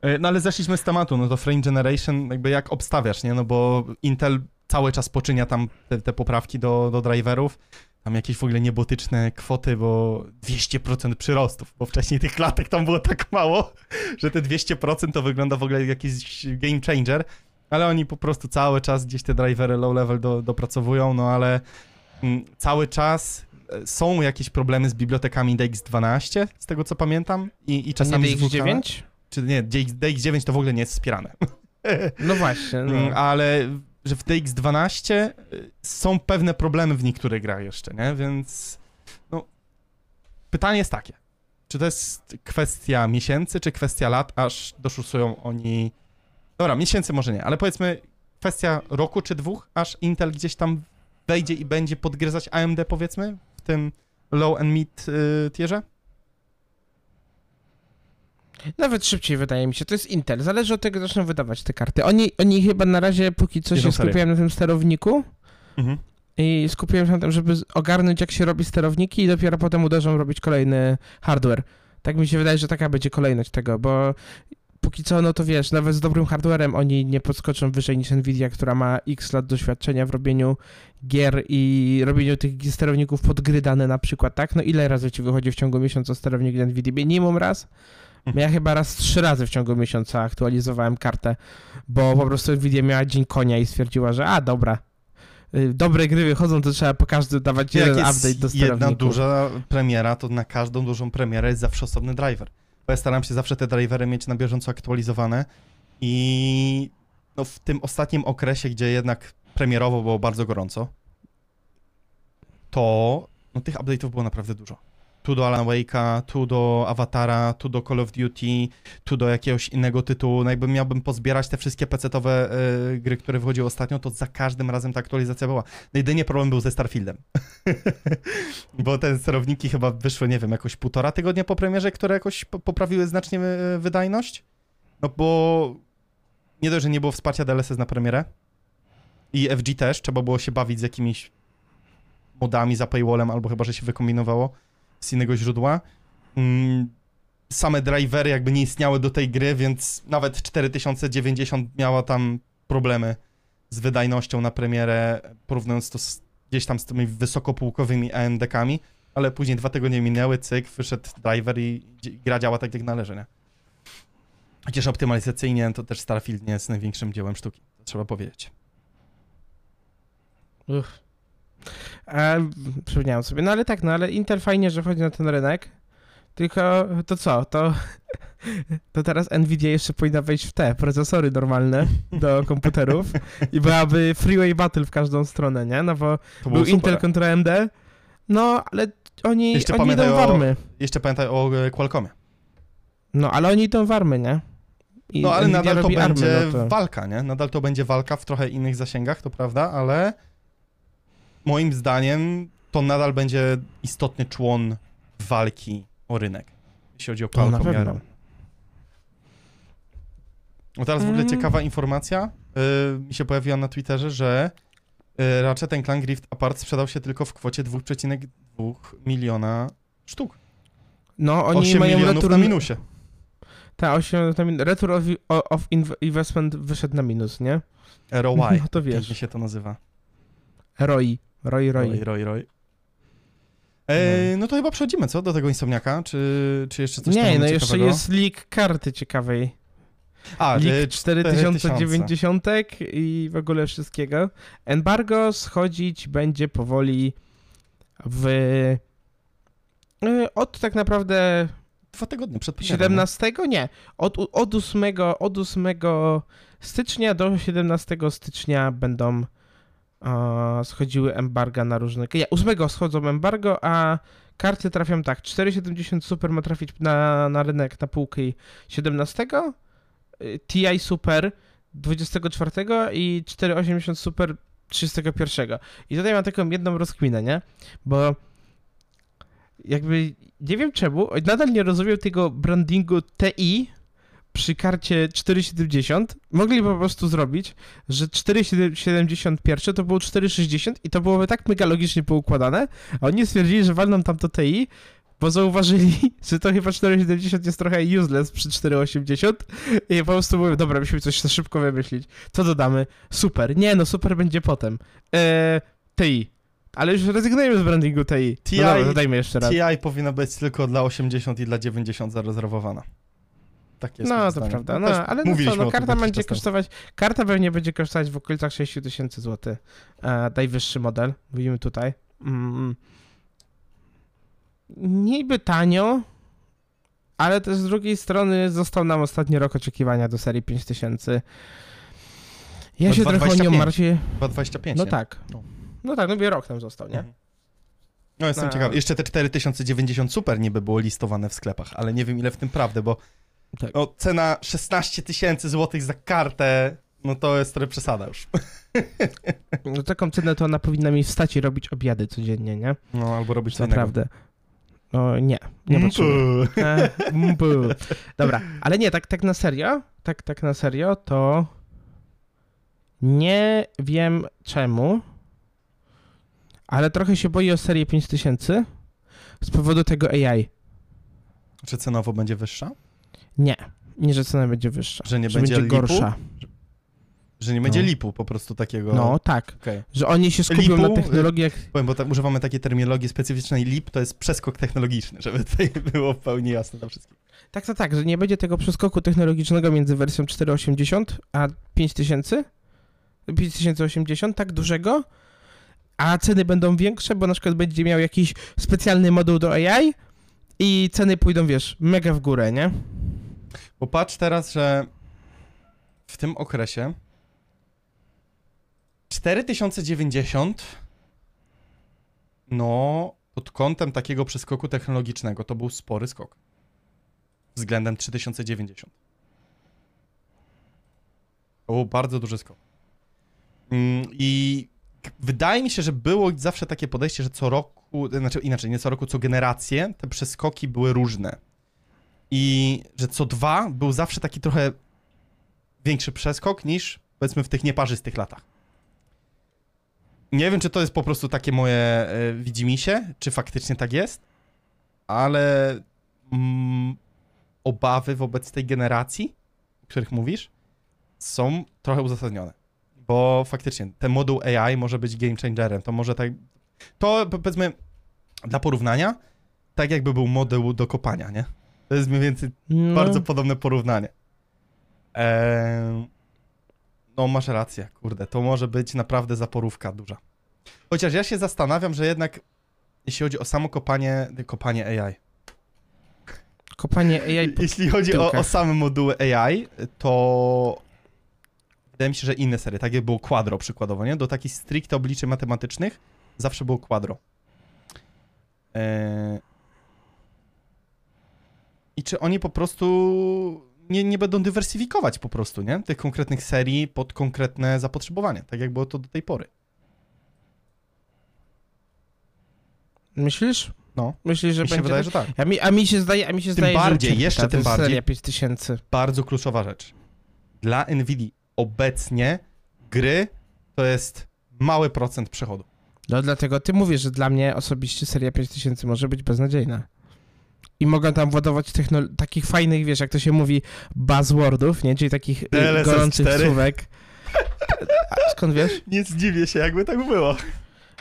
E, No ale zeszliśmy z tematu, no to Frame Generation, jakby jak obstawiasz, nie? No bo Intel cały czas poczynia tam te, te poprawki do, do driverów. Tam jakieś w ogóle niebotyczne kwoty, bo 200% przyrostów, bo wcześniej tych klatek tam było tak mało, że te 200% to wygląda w ogóle jak jakiś game changer, ale oni po prostu cały czas gdzieś te drivery low level do, dopracowują, no ale mm, cały czas e, są jakieś problemy z bibliotekami DX12, z tego co pamiętam, i, i czasami nie z WK. DX9? Czy nie, DX, DX9 to w ogóle nie jest wspierane. No właśnie, Mm, no. Ale że w DX12 y, są pewne problemy w niektórych grach jeszcze, nie? Więc no, pytanie jest takie. Czy to jest kwestia miesięcy, czy kwestia lat, aż doszusują oni... Dobra, miesięcy może nie, ale powiedzmy kwestia roku czy dwóch, aż Intel gdzieś tam wejdzie i będzie podgryzać AMD powiedzmy w tym low and mid y, tierze? Nawet szybciej wydaje mi się, to jest Intel. Zależy od tego, jak zaczną wydawać te karty. Oni, oni chyba na razie póki co się skupiają na tym sterowniku Mhm. i skupiają się na tym, żeby ogarnąć jak się robi sterowniki i dopiero potem uderzą robić kolejny hardware. Tak mi się wydaje, że taka będzie kolejność tego, bo póki co, no to wiesz, nawet z dobrym hardwarem oni nie podskoczą wyżej niż Nvidia, która ma x lat doświadczenia w robieniu gier i robieniu tych sterowników pod gry dane na przykład, tak? No ile razy ci wychodzi w ciągu miesiąca sterownik Nvidia? Minimum raz? Ja chyba raz trzy razy w ciągu miesiąca aktualizowałem kartę, bo po prostu Nvidia miała dzień konia i stwierdziła, że a dobra, y, dobre gry wychodzą, to trzeba po każdym dawać jeden update do jedna sterowników. duża premiera, to na każdą dużą premierę jest zawsze osobny driver. Bo ja staram się zawsze te drivery mieć na bieżąco aktualizowane i no, w tym ostatnim okresie, gdzie jednak premierowo było bardzo gorąco, to no, tych update'ów było naprawdę dużo. Tu do Alan Wake'a, tu do Awatara, tu do Call of Duty, tu do jakiegoś innego tytułu. No miałbym pozbierać te wszystkie pecetowe y, gry, które wychodziły ostatnio, to za każdym razem ta aktualizacja była. No jedynie problem był ze Starfieldem. <laughs> Bo te sterowniki chyba wyszły, nie wiem, jakoś półtora tygodnia po premierze, które jakoś po- poprawiły znacznie y, wydajność. No bo nie dość, że nie było wsparcia DLSS na premierę i FG też, trzeba było się bawić z jakimiś modami za paywallem, albo chyba, że się wykombinowało z innego źródła. Mm, Same drivery jakby nie istniały do tej gry, więc nawet 4090 miała tam problemy z wydajnością na premierę, porównując to z, gdzieś tam z tymi wysokopółkowymi AMD-kami, ale później dwa tygodnie minęły, cyk, wyszedł driver i gra działa tak jak należy, nie? Chociaż optymalizacyjnie to też Starfield nie jest największym dziełem sztuki, to trzeba powiedzieć. Uff. A, przypomniałem sobie, no ale tak, no ale Intel fajnie, że wchodzi na ten rynek, tylko to co, to, <laughs> to teraz Nvidia jeszcze powinna wejść w te procesory normalne do <laughs> komputerów i byłaby freeway battle w każdą stronę, nie? No bo To był było Intel super. kontra AMD, no ale oni, Jeszcze oni idą w o- army. Jeszcze pamiętaj o e, Qualcommie. No ale oni idą w army, nie? I No ale Nvidia nadal to robi army, będzie no to... walka, nie? Nadal to będzie walka w trochę innych zasięgach, to prawda, ale moim zdaniem to nadal będzie istotny człon walki o rynek, jeśli chodzi o i pewno. ARM. No teraz w ogóle Mm. ciekawa informacja y, mi się pojawiła na Twitterze, że y, Ratchet Clank Rift Apart sprzedał się tylko w kwocie 2,2 miliona sztuk. No oni 8 mają milionów return... na minusie. Tak, 8 na min... Return of, of inv- Investment wyszedł na minus, nie? ROI, <laughs> No to wiesz. pięknie się to nazywa. ROI. ROI. Roy, Roy, Roy. E, no to chyba przechodzimy, co? Do tego insomniaka? Czy, czy jeszcze coś Nie, no jeszcze ciekawego? jest leak karty ciekawej. A, e, Leak 4000. 4090 i w ogóle wszystkiego. Embargo schodzić będzie powoli w... y, Od tak naprawdę dwa tygodnie przed premierą, 17? Nie. Od, od, 8, od 8 stycznia do 17 stycznia będą e, schodziły embarga na różne... Nie, 8 schodzą embargo, a karty trafią tak. 470 Super ma trafić na, na rynek na półki 17, y, TI Super 24 i 480 Super 31. I tutaj mam taką jedną rozkminę, nie? Bo jakby nie wiem czemu, nadal nie rozumiem tego brandingu TI przy karcie 470. Mogli po prostu zrobić, że 471 to było 460 i to byłoby tak mega logicznie poukładane, a oni stwierdzili, że walną tam to TI, bo zauważyli, <laughs> że to chyba 470 jest trochę useless przy 480 i po prostu mówię, dobra, musimy coś szybko wymyślić. Co dodamy? Super. Nie, no super będzie potem. Eee, TI. Ale już rezygnujemy z brandingu TI. TI No dobra, dodajmy jeszcze raz. TI powinna być tylko dla 80 i dla 90 zarezerwowana. Tak jest. No, to prawda. też No, ale no co, no, karta będzie kosztować, karta pewnie będzie kosztować w okolicach 6000 zł. E, najwyższy model, mówimy tutaj. Mm. Niby tanio, ale też z drugiej strony został nam ostatni rok oczekiwania do serii 5000. Ja No się trochę o nią 2,25. martwię. Chyba 25, No nie? tak. No. No tak, no wie rok nam został, nie? Mhm. No jestem No. ciekawy. Jeszcze te 4090 super niby było listowane w sklepach, ale nie wiem ile w tym prawdy, bo Tak. no, cena 16 tysięcy złotych za kartę No to jest trochę przesada już. <laughs> No taką cenę to ona powinna mi wstać i robić obiady codziennie, nie? No, albo robić co. Naprawdę. No nie, nie potrzebuję. E. Dobra, ale nie, tak, tak na serio, tak, tak na serio, to nie wiem czemu, ale trochę się boję o serię 5000 z powodu tego AI. Czy cenowo będzie wyższa? Nie, nie, że cena będzie wyższa. Że nie że będzie będzie gorsza. Że nie będzie No. lipu po prostu takiego... No tak, Okej. że oni się skupią Lipu, na technologiach. Powiem, bo tak, używamy takiej terminologii specyficznej. LIP to jest przeskok technologiczny, żeby <laughs> tutaj było w pełni jasne dla wszystkich. Tak, to tak, że nie będzie tego przeskoku technologicznego między wersją 480 a 5000, 5080, tak dużego, a ceny będą większe, bo na przykład będzie miał jakiś specjalny moduł do AI i ceny pójdą, wiesz, mega w górę, nie? Bo patrz teraz, że w tym okresie 4090 no pod kątem takiego przeskoku technologicznego to był spory skok względem 3090. To był bardzo duży skok. Mm, I wydaje mi się, że było zawsze takie podejście, że co roku, znaczy inaczej, nie co roku, co generację te przeskoki były różne. I że co dwa był zawsze taki trochę większy przeskok niż powiedzmy w tych nieparzystych latach. Nie wiem, czy to jest po prostu takie moje e, widzimisię, czy faktycznie tak jest, ale mm, obawy wobec tej generacji, o których mówisz, są trochę uzasadnione. Bo faktycznie ten moduł AI może być game changerem. To może tak. To powiedzmy dla porównania, tak jakby był moduł do kopania, nie? To jest mniej więcej No, bardzo podobne porównanie. Eee, no, masz rację, kurde, to może być naprawdę zaporówka duża. Chociaż ja się zastanawiam, że jednak jeśli chodzi o samo kopanie, kopanie AI. kopanie AI. Jeśli chodzi o, o same moduły AI, to wydaje mi się, że inne serie, tak jak było Quadro przykładowo, nie? Do takich stricte obliczy matematycznych zawsze było Quadro. Eee... I czy oni po prostu nie, nie będą dywersyfikować po prostu, nie? Tych konkretnych serii pod konkretne zapotrzebowanie, tak jak było to do tej pory. Myślisz? No. Myślisz, że Mi się będzie wydaje, tak? że tak. A mi, a mi się zdaje, a mi się Tym zdaje, bardziej, że jeszcze ta tym bardziej. seria 5000. Bardzo kluczowa rzecz. Dla Nvidia obecnie gry to jest mały procent przechodu. No dlatego ty mówisz, że dla mnie osobiście seria 5000 może być beznadziejna. I mogę tam władować technol- takich fajnych, wiesz, jak to się mówi, buzzwordów, nie? Czyli takich y, DLSS gorących 4. słówek. A skąd wiesz? <laughs> Nie zdziwię się, jakby tak było.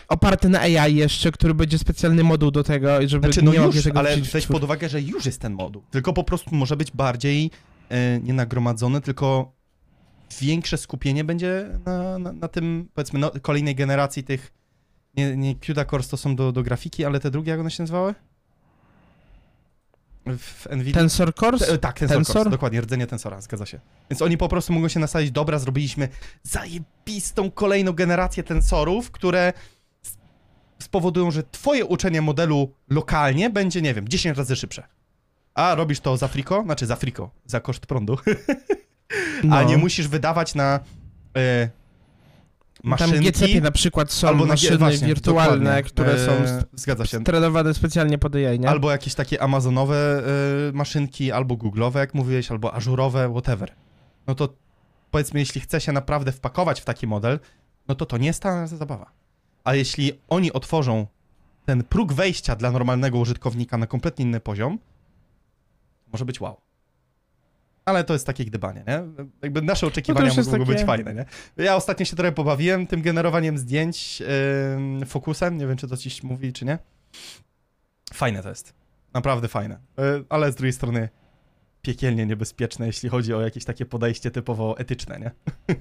Oparty na AI jeszcze, który będzie specjalny moduł do tego, żeby Znaczy, no nie już, tego ale weź pod uwagę, że już jest ten moduł. Tylko po prostu może być bardziej e, nie nagromadzony, tylko większe skupienie będzie na, na, na tym, powiedzmy, no, kolejnej generacji tych, nie, nie CUDA Cores to są do, do grafiki, ale te drugie, jak one się nazywały? W NVIDIA? Tensor Cores? Te, tak, tensor, Tensor? Cores, dokładnie, rdzenie tensora, zgadza się. Więc oni po prostu mogą się nastawić, dobra, zrobiliśmy zajebistą kolejną generację tensorów, które spowodują, że twoje uczenie modelu lokalnie będzie, nie wiem, 10 razy szybsze. A robisz to za friko, znaczy za friko, za koszt prądu, <laughs> no. a nie musisz wydawać na e, Tam maszynki. GCP na przykład są albo maszyny właśnie, wirtualne, które są E, się. strenowane specjalnie pod AI, nie? Albo jakieś takie amazonowe y, maszynki, albo googlowe, jak mówiłeś, albo ażurowe, whatever. No to powiedzmy, jeśli chce się naprawdę wpakować w taki model, no to to nie jest ta zabawa. A jeśli oni otworzą ten próg wejścia dla normalnego użytkownika na kompletnie inny poziom, może być wow. Ale to jest takie gdybanie, nie? Jakby nasze oczekiwania już jest mogły być takie- fajne, nie? Ja ostatnio się trochę pobawiłem tym generowaniem zdjęć yy, fokusem, nie wiem, czy to ci mówi, czy nie. Fajne to jest. Naprawdę fajne. Yy, ale z drugiej strony piekielnie niebezpieczne, jeśli chodzi o jakieś takie podejście typowo etyczne, nie? <laughs>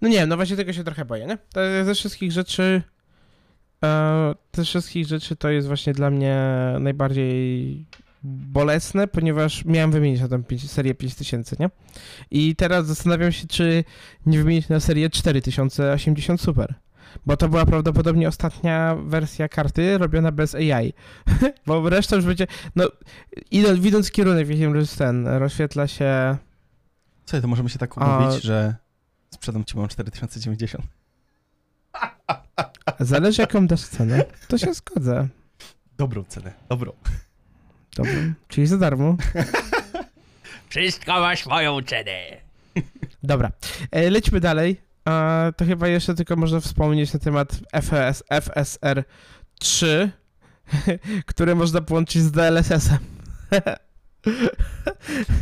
No nie, no właśnie tego się trochę boję, nie? To ze wszystkich rzeczy, e, ze wszystkich rzeczy to jest właśnie dla mnie najbardziej bolesne, ponieważ miałem wymienić na tę pięć- serię 5000, nie? I teraz zastanawiam się, czy nie wymienić na serię 4080 Super. Bo to była prawdopodobnie ostatnia wersja karty robiona bez AI. <laughs> bo reszta już będzie. No, idąc, widząc kierunek, w jakim ten rozświetla się. Słuchaj, to możemy się tak A- umówić, że sprzedam ci moją 4090. Zależy jaką dasz cenę, to się zgodzę. Dobrą cenę, dobrą. Dobra. Czyli za darmo. Wszystko ma swoją cenę. Dobra. E, lećmy dalej. To chyba jeszcze tylko można wspomnieć na temat FS, FSR 3, które można połączyć z DLSS-em. <laughs>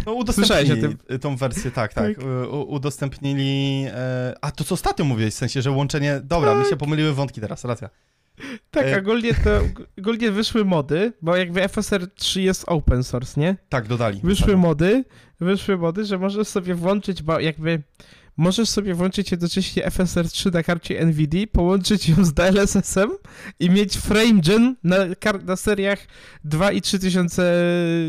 No Słyszałeś o udostępnili tą wersję, tak, tak. U, udostępnili... E, a, to co ostatnio mówiłeś, w sensie, że łączenie... Dobra, mi się pomyliły wątki teraz, racja. Tak, E- ogólnie to ogólnie wyszły mody, bo jakby FSR 3 jest open source, nie? Tak, dodali. Wyszły dodali. mody, wyszły mody, że możesz sobie włączyć, bo jakby możesz sobie włączyć jednocześnie FSR 3 na karcie NVIDIA, połączyć ją z DLSS-em i mieć frame gen na, na seriach 2 i 3000,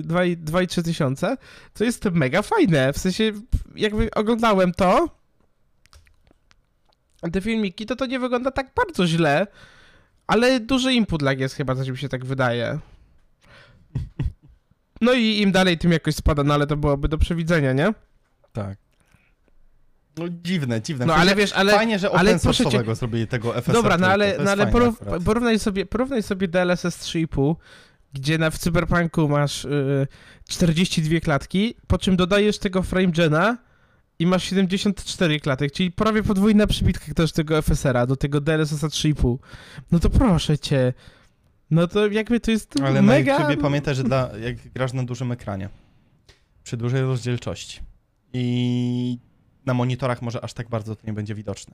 2 i, 2 i 3000, co jest mega fajne, w sensie jakby oglądałem to, te filmiki, to to nie wygląda tak bardzo źle, ale duży input lag jest chyba, coś mi się tak wydaje. <laughs> No i im dalej, tym jakoś spada, no ale to byłoby do przewidzenia, nie? Tak. No dziwne, dziwne. No ale wiesz, ale... Fajnie, że ale open proszę cię- source'owego zrobili tego FSR. Dobra, no ale, no ale porów, porównaj, sobie, porównaj sobie DLSS 3,5, gdzie na, w Cyberpunku masz y, 42 klatki, po czym dodajesz tego framegena i masz 74 klatek, czyli prawie podwójna przybitka też tego FSR-a do tego DLSS 3,5. No to proszę cię. No to jakby to jest Ale mega... na YouTubie pamiętaj, że dla, jak grasz na dużym ekranie, przy dużej rozdzielczości i na monitorach może aż tak bardzo to nie będzie widoczne.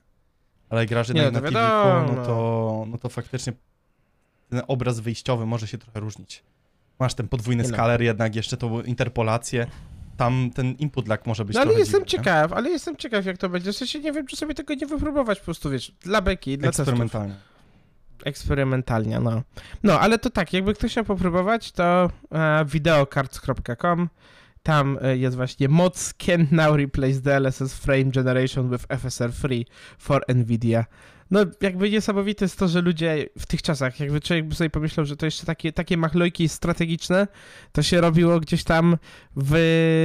Ale jak grasz Nie, na TV, no to, no to faktycznie ten obraz wyjściowy może się trochę różnić. Masz ten podwójny Nie no. skaler jednak, jeszcze tą interpolację. Tam ten input lag może być No ale jestem dziwny, nie? ciekaw, ale jestem ciekaw jak to będzie. W sensie nie wiem, czy sobie tego nie wypróbować po prostu, wiesz, dla beki, dla testów. Eksperymentalnie. Eksperymentalnie, no. No, ale to tak, jakby ktoś chciał popróbować, to e, videocards.com tam e, jest właśnie mods can now replace DLSS frame generation with FSR free for NVIDIA. No, jakby niesamowite jest to, że ludzie w tych czasach, jakby człowiek by sobie pomyślał, że to jeszcze takie, takie machlojki strategiczne, to się robiło gdzieś tam w...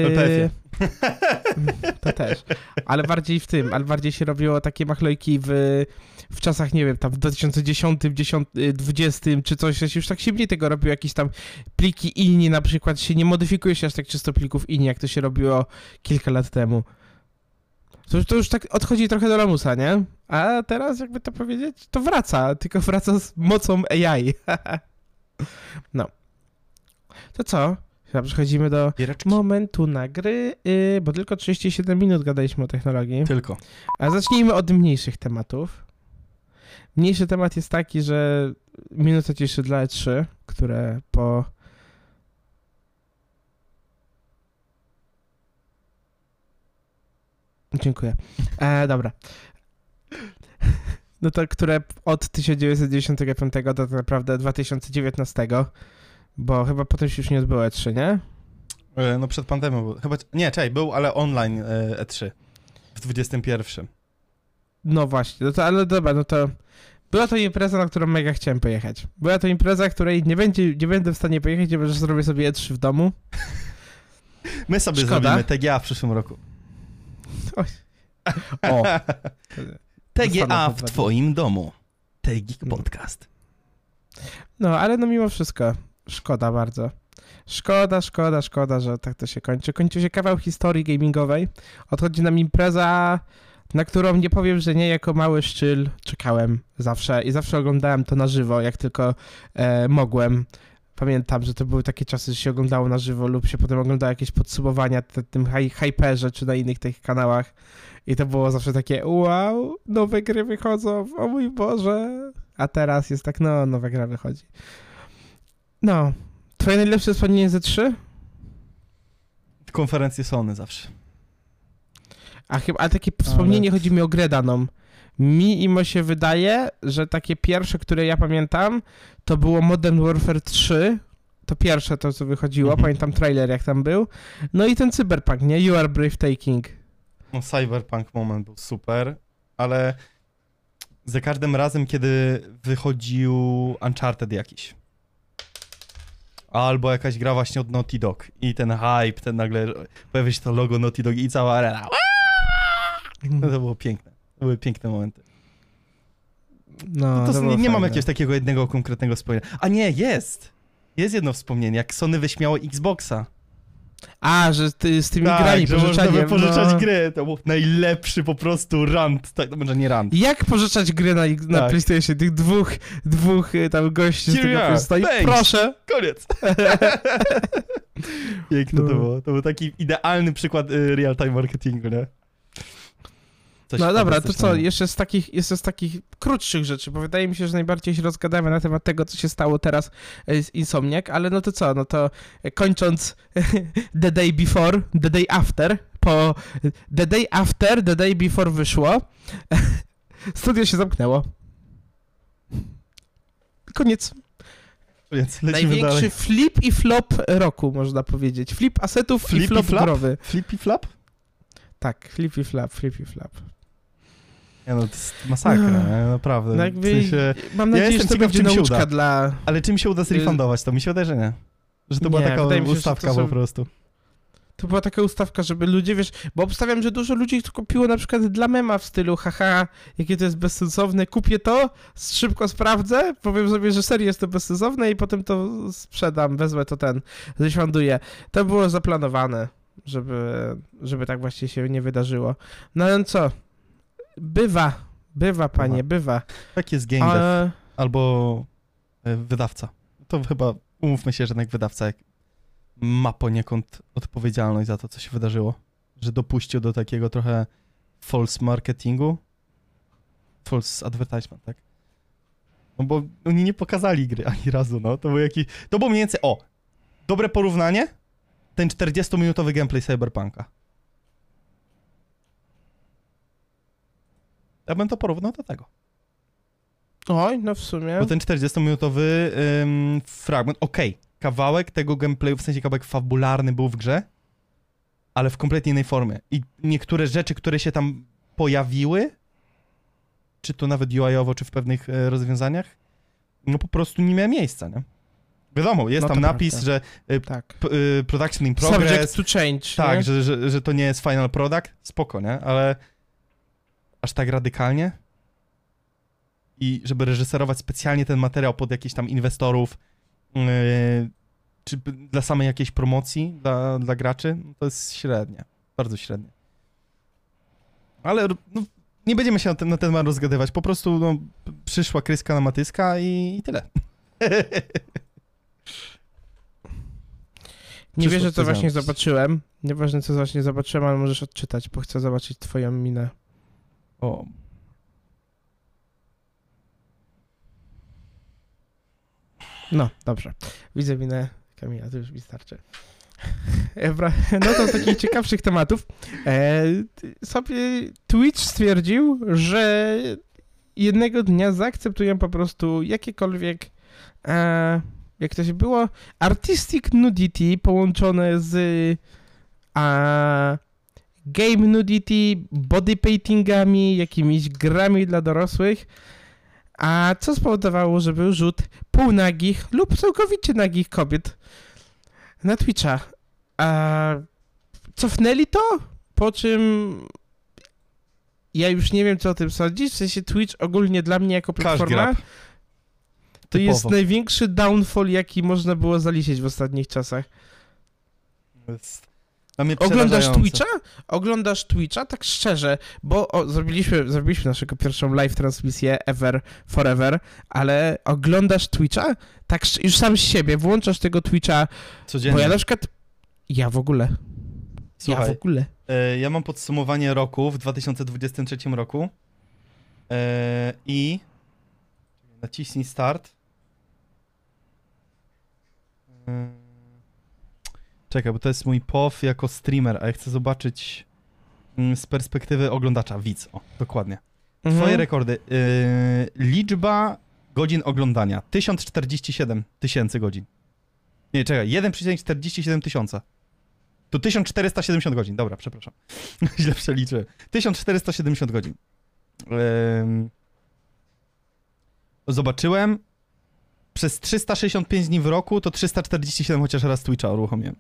LTF-ie. <laughs> To też. Ale bardziej w tym, ale bardziej się robiło takie machlojki w, w czasach, nie wiem, tam w 2010, 10, y, 20 czy coś, już tak się mniej tego robiło, jakieś tam pliki INI na przykład się nie modyfikuje się aż tak czysto plików INI, jak to się robiło kilka lat temu. To, już- to już tak odchodzi trochę do lamusa, nie? A teraz, jakby to powiedzieć, to wraca, tylko <laughs> wraca z mocą AI. <laughs> no. To co? Chyba przechodzimy do momentu na gry, yy, bo tylko 37 minut gadaliśmy o technologii. Tylko. A zacznijmy od mniejszych tematów. Mniejszy temat jest taki, że minuta ciszy dla E3, które po... Dziękuję. E, dobra. No to które od 1995 do tak naprawdę 2019, bo chyba potem się już nie odbyło E3, nie? E, No przed pandemią. Chyba, nie, czekaj, był, ale online e, E3. W 21. No właśnie, no to, ale dobra, no to była to impreza, na którą mega chciałem pojechać. Była to impreza, której nie, będzie, nie będę w stanie pojechać, nie że zrobię sobie E3 w domu. <laughs> My sobie Szkoda. zrobimy TGA w przyszłym roku. O, <laughs> TGA w twoim domu. TGIK No. Podcast. no ale no mimo wszystko, szkoda bardzo. Szkoda, szkoda, szkoda, że tak to się kończy. Kończy się kawał historii gamingowej. Odchodzi nam impreza, na którą nie powiem, że nie jako mały szczyl czekałem zawsze i zawsze oglądałem to na żywo, jak tylko e, mogłem. Pamiętam, że to były takie czasy, że się oglądało na żywo lub się potem oglądało jakieś podsumowania na tym hy- Hyperze czy na innych tych kanałach. I to było zawsze takie wow, nowe gry wychodzą, o mój Boże. A teraz jest tak, no, nowa gra wychodzi. No. Twoje najlepsze wspomnienie ze 3? Konferencje Sony zawsze. A chyba, ale takie wspomnienie Ale- chodzi mi o grę daną. Mi imo się wydaje, że takie pierwsze, które ja pamiętam, to było Modern Warfare 3. To pierwsze to, co wychodziło. Mhm. Pamiętam trailer, jak tam był. No i ten Cyberpunk, nie? You are breathtaking. No, Cyberpunk moment był super, ale za każdym razem, kiedy wychodził Uncharted jakiś. Albo jakaś gra właśnie od Naughty Dog. I ten hype, ten nagle pojawia się to logo Naughty Dog i cała arena. No to było piękne. To były piękne momenty. No, To, to nie, mam jakiegoś takiego jednego konkretnego wspomnienia. A nie, jest! Jest jedno wspomnienie, jak Sony wyśmiało Xboxa. A, że ty z tymi grami, Tak, że można wypożyczać no. gry. To był najlepszy po prostu rant. Tak, no może nie rant. Jak pożyczać gry na, na Tak. PlayStation? Tych dwóch, dwóch y, tam gości z Here tego are. stoi. Thanks. Proszę. Koniec. <laughs> Piękne No. to było. To był taki idealny przykład y, real-time marketingu, nie? Coś no dobra, to co, jeszcze z takich, jeszcze z takich krótszych rzeczy, bo wydaje mi się, że najbardziej się rozgadamy na temat tego, co się stało teraz e, z Insomniac, ale no to co, no to e, kończąc <laughs> The Day Before, The Day After, po The Day After, The Day Before wyszło, <laughs> studio się zamknęło. Koniec. Największy dalej. flip i flop roku, można powiedzieć. Flip asetów Flip i i flop flop? growy. Flippy flap? Tak, flip i flap, flip i flap. Nie no, to jest masakra, nie? naprawdę. No W jakby, sensie, mam ja nadzieję, że jestem to będzie nauczka uda. dla... ale czym się uda zrefundować to? Mi się wydaje, że nie. Że to była Nie, taka wydaje mi się, że ustawka są- po prostu. To była taka ustawka, żeby ludzie, wiesz, bo obstawiam, że dużo ludzi to kupiło na przykład dla mema w stylu haha, jakie to jest bezsensowne, kupię to, szybko sprawdzę, powiem sobie, że serio jest to bezsensowne i potem to sprzedam, wezmę to ten, zrefunduję. To było zaplanowane, żeby, żeby tak właśnie się nie wydarzyło. No ale co? Bywa, bywa panie, bywa. Tak jest game. Ale... Albo e, wydawca. To chyba, umówmy się, że jednak wydawca ma poniekąd odpowiedzialność za to, co się wydarzyło. Że dopuścił do takiego trochę false marketingu. False advertisement, tak? No bo oni nie pokazali gry ani razu, no. To był jakiś... To było mniej więcej... O! Dobre porównanie? Ten 40-minutowy gameplay Cyberpunka. Ja bym to porównał do tego. Oj, no w sumie. Bo ten 40-minutowy ym, fragment, okej, kawałek tego gameplayu, w sensie kawałek fabularny był w grze, ale w kompletnie innej formie. I niektóre rzeczy, które się tam pojawiły, czy to nawet UI-owo, czy w pewnych e, rozwiązaniach, no po prostu nie miały miejsca, nie? Wiadomo, jest No tam to napis, prawda. że Tak. p- y, production in progress, Subject to change, tak, że, że, że to nie jest final product, spoko, nie? Ale aż tak radykalnie? I żeby reżyserować specjalnie ten materiał pod jakichś tam inwestorów, yy, czy dla samej jakiejś promocji dla, dla graczy, no to jest średnie. Bardzo średnie. Ale no, nie będziemy się na ten, na ten temat rozgadywać. Po prostu no, przyszła kryska na matyska i, i tyle. <laughs> Nie wierzę, co właśnie zobaczyłem. Nieważne, co właśnie zobaczyłem, ale możesz odczytać, bo chcę zobaczyć twoją minę. O. No, dobrze. Widzę minę Kamila, to już mi starczy. Wra- <laughs> No to z takich ciekawszych tematów. E, sobie Twitch stwierdził, że jednego dnia zaakceptują po prostu jakiekolwiek, e, jak to się było, artistic nudity połączone z a, game nudity, body paintingami, jakimiś grami dla dorosłych, a co spowodowało, że był rzut półnagich lub całkowicie nagich kobiet na Twitcha. A cofnęli to, po czym ja już nie wiem, co o tym sądzić. W sensie Twitch ogólnie dla mnie jako platforma to jest Typowo. największy downfall, jaki można było zaliczyć w ostatnich czasach. Jest Oglądasz. Twitcha? Oglądasz Twitcha, tak szczerze, bo o, zrobiliśmy, zrobiliśmy naszego pierwszą live transmisję ever, forever, ale oglądasz Twitcha? Tak już sam z siebie, włączasz tego Twitcha, Codziennie. bo ja na przykład, ja w ogóle, ja Słuchaj, w ogóle. E, Ja mam podsumowanie roku w 2023 roku e, i naciśnij start. E, Czekaj, bo to jest mój POW jako streamer, a ja chcę zobaczyć mm, z perspektywy oglądacza, widz, o, dokładnie. Twoje Mhm. rekordy. E, liczba godzin oglądania, 1047 tysięcy godzin. Nie, czekaj, 1,47 tysiąca. To 1470 godzin, dobra, przepraszam. <laughs> Źle przeliczyłem. 1470 godzin. Em, zobaczyłem, przez 365 dni w roku to 347 chociaż raz Twitcha uruchomiłem.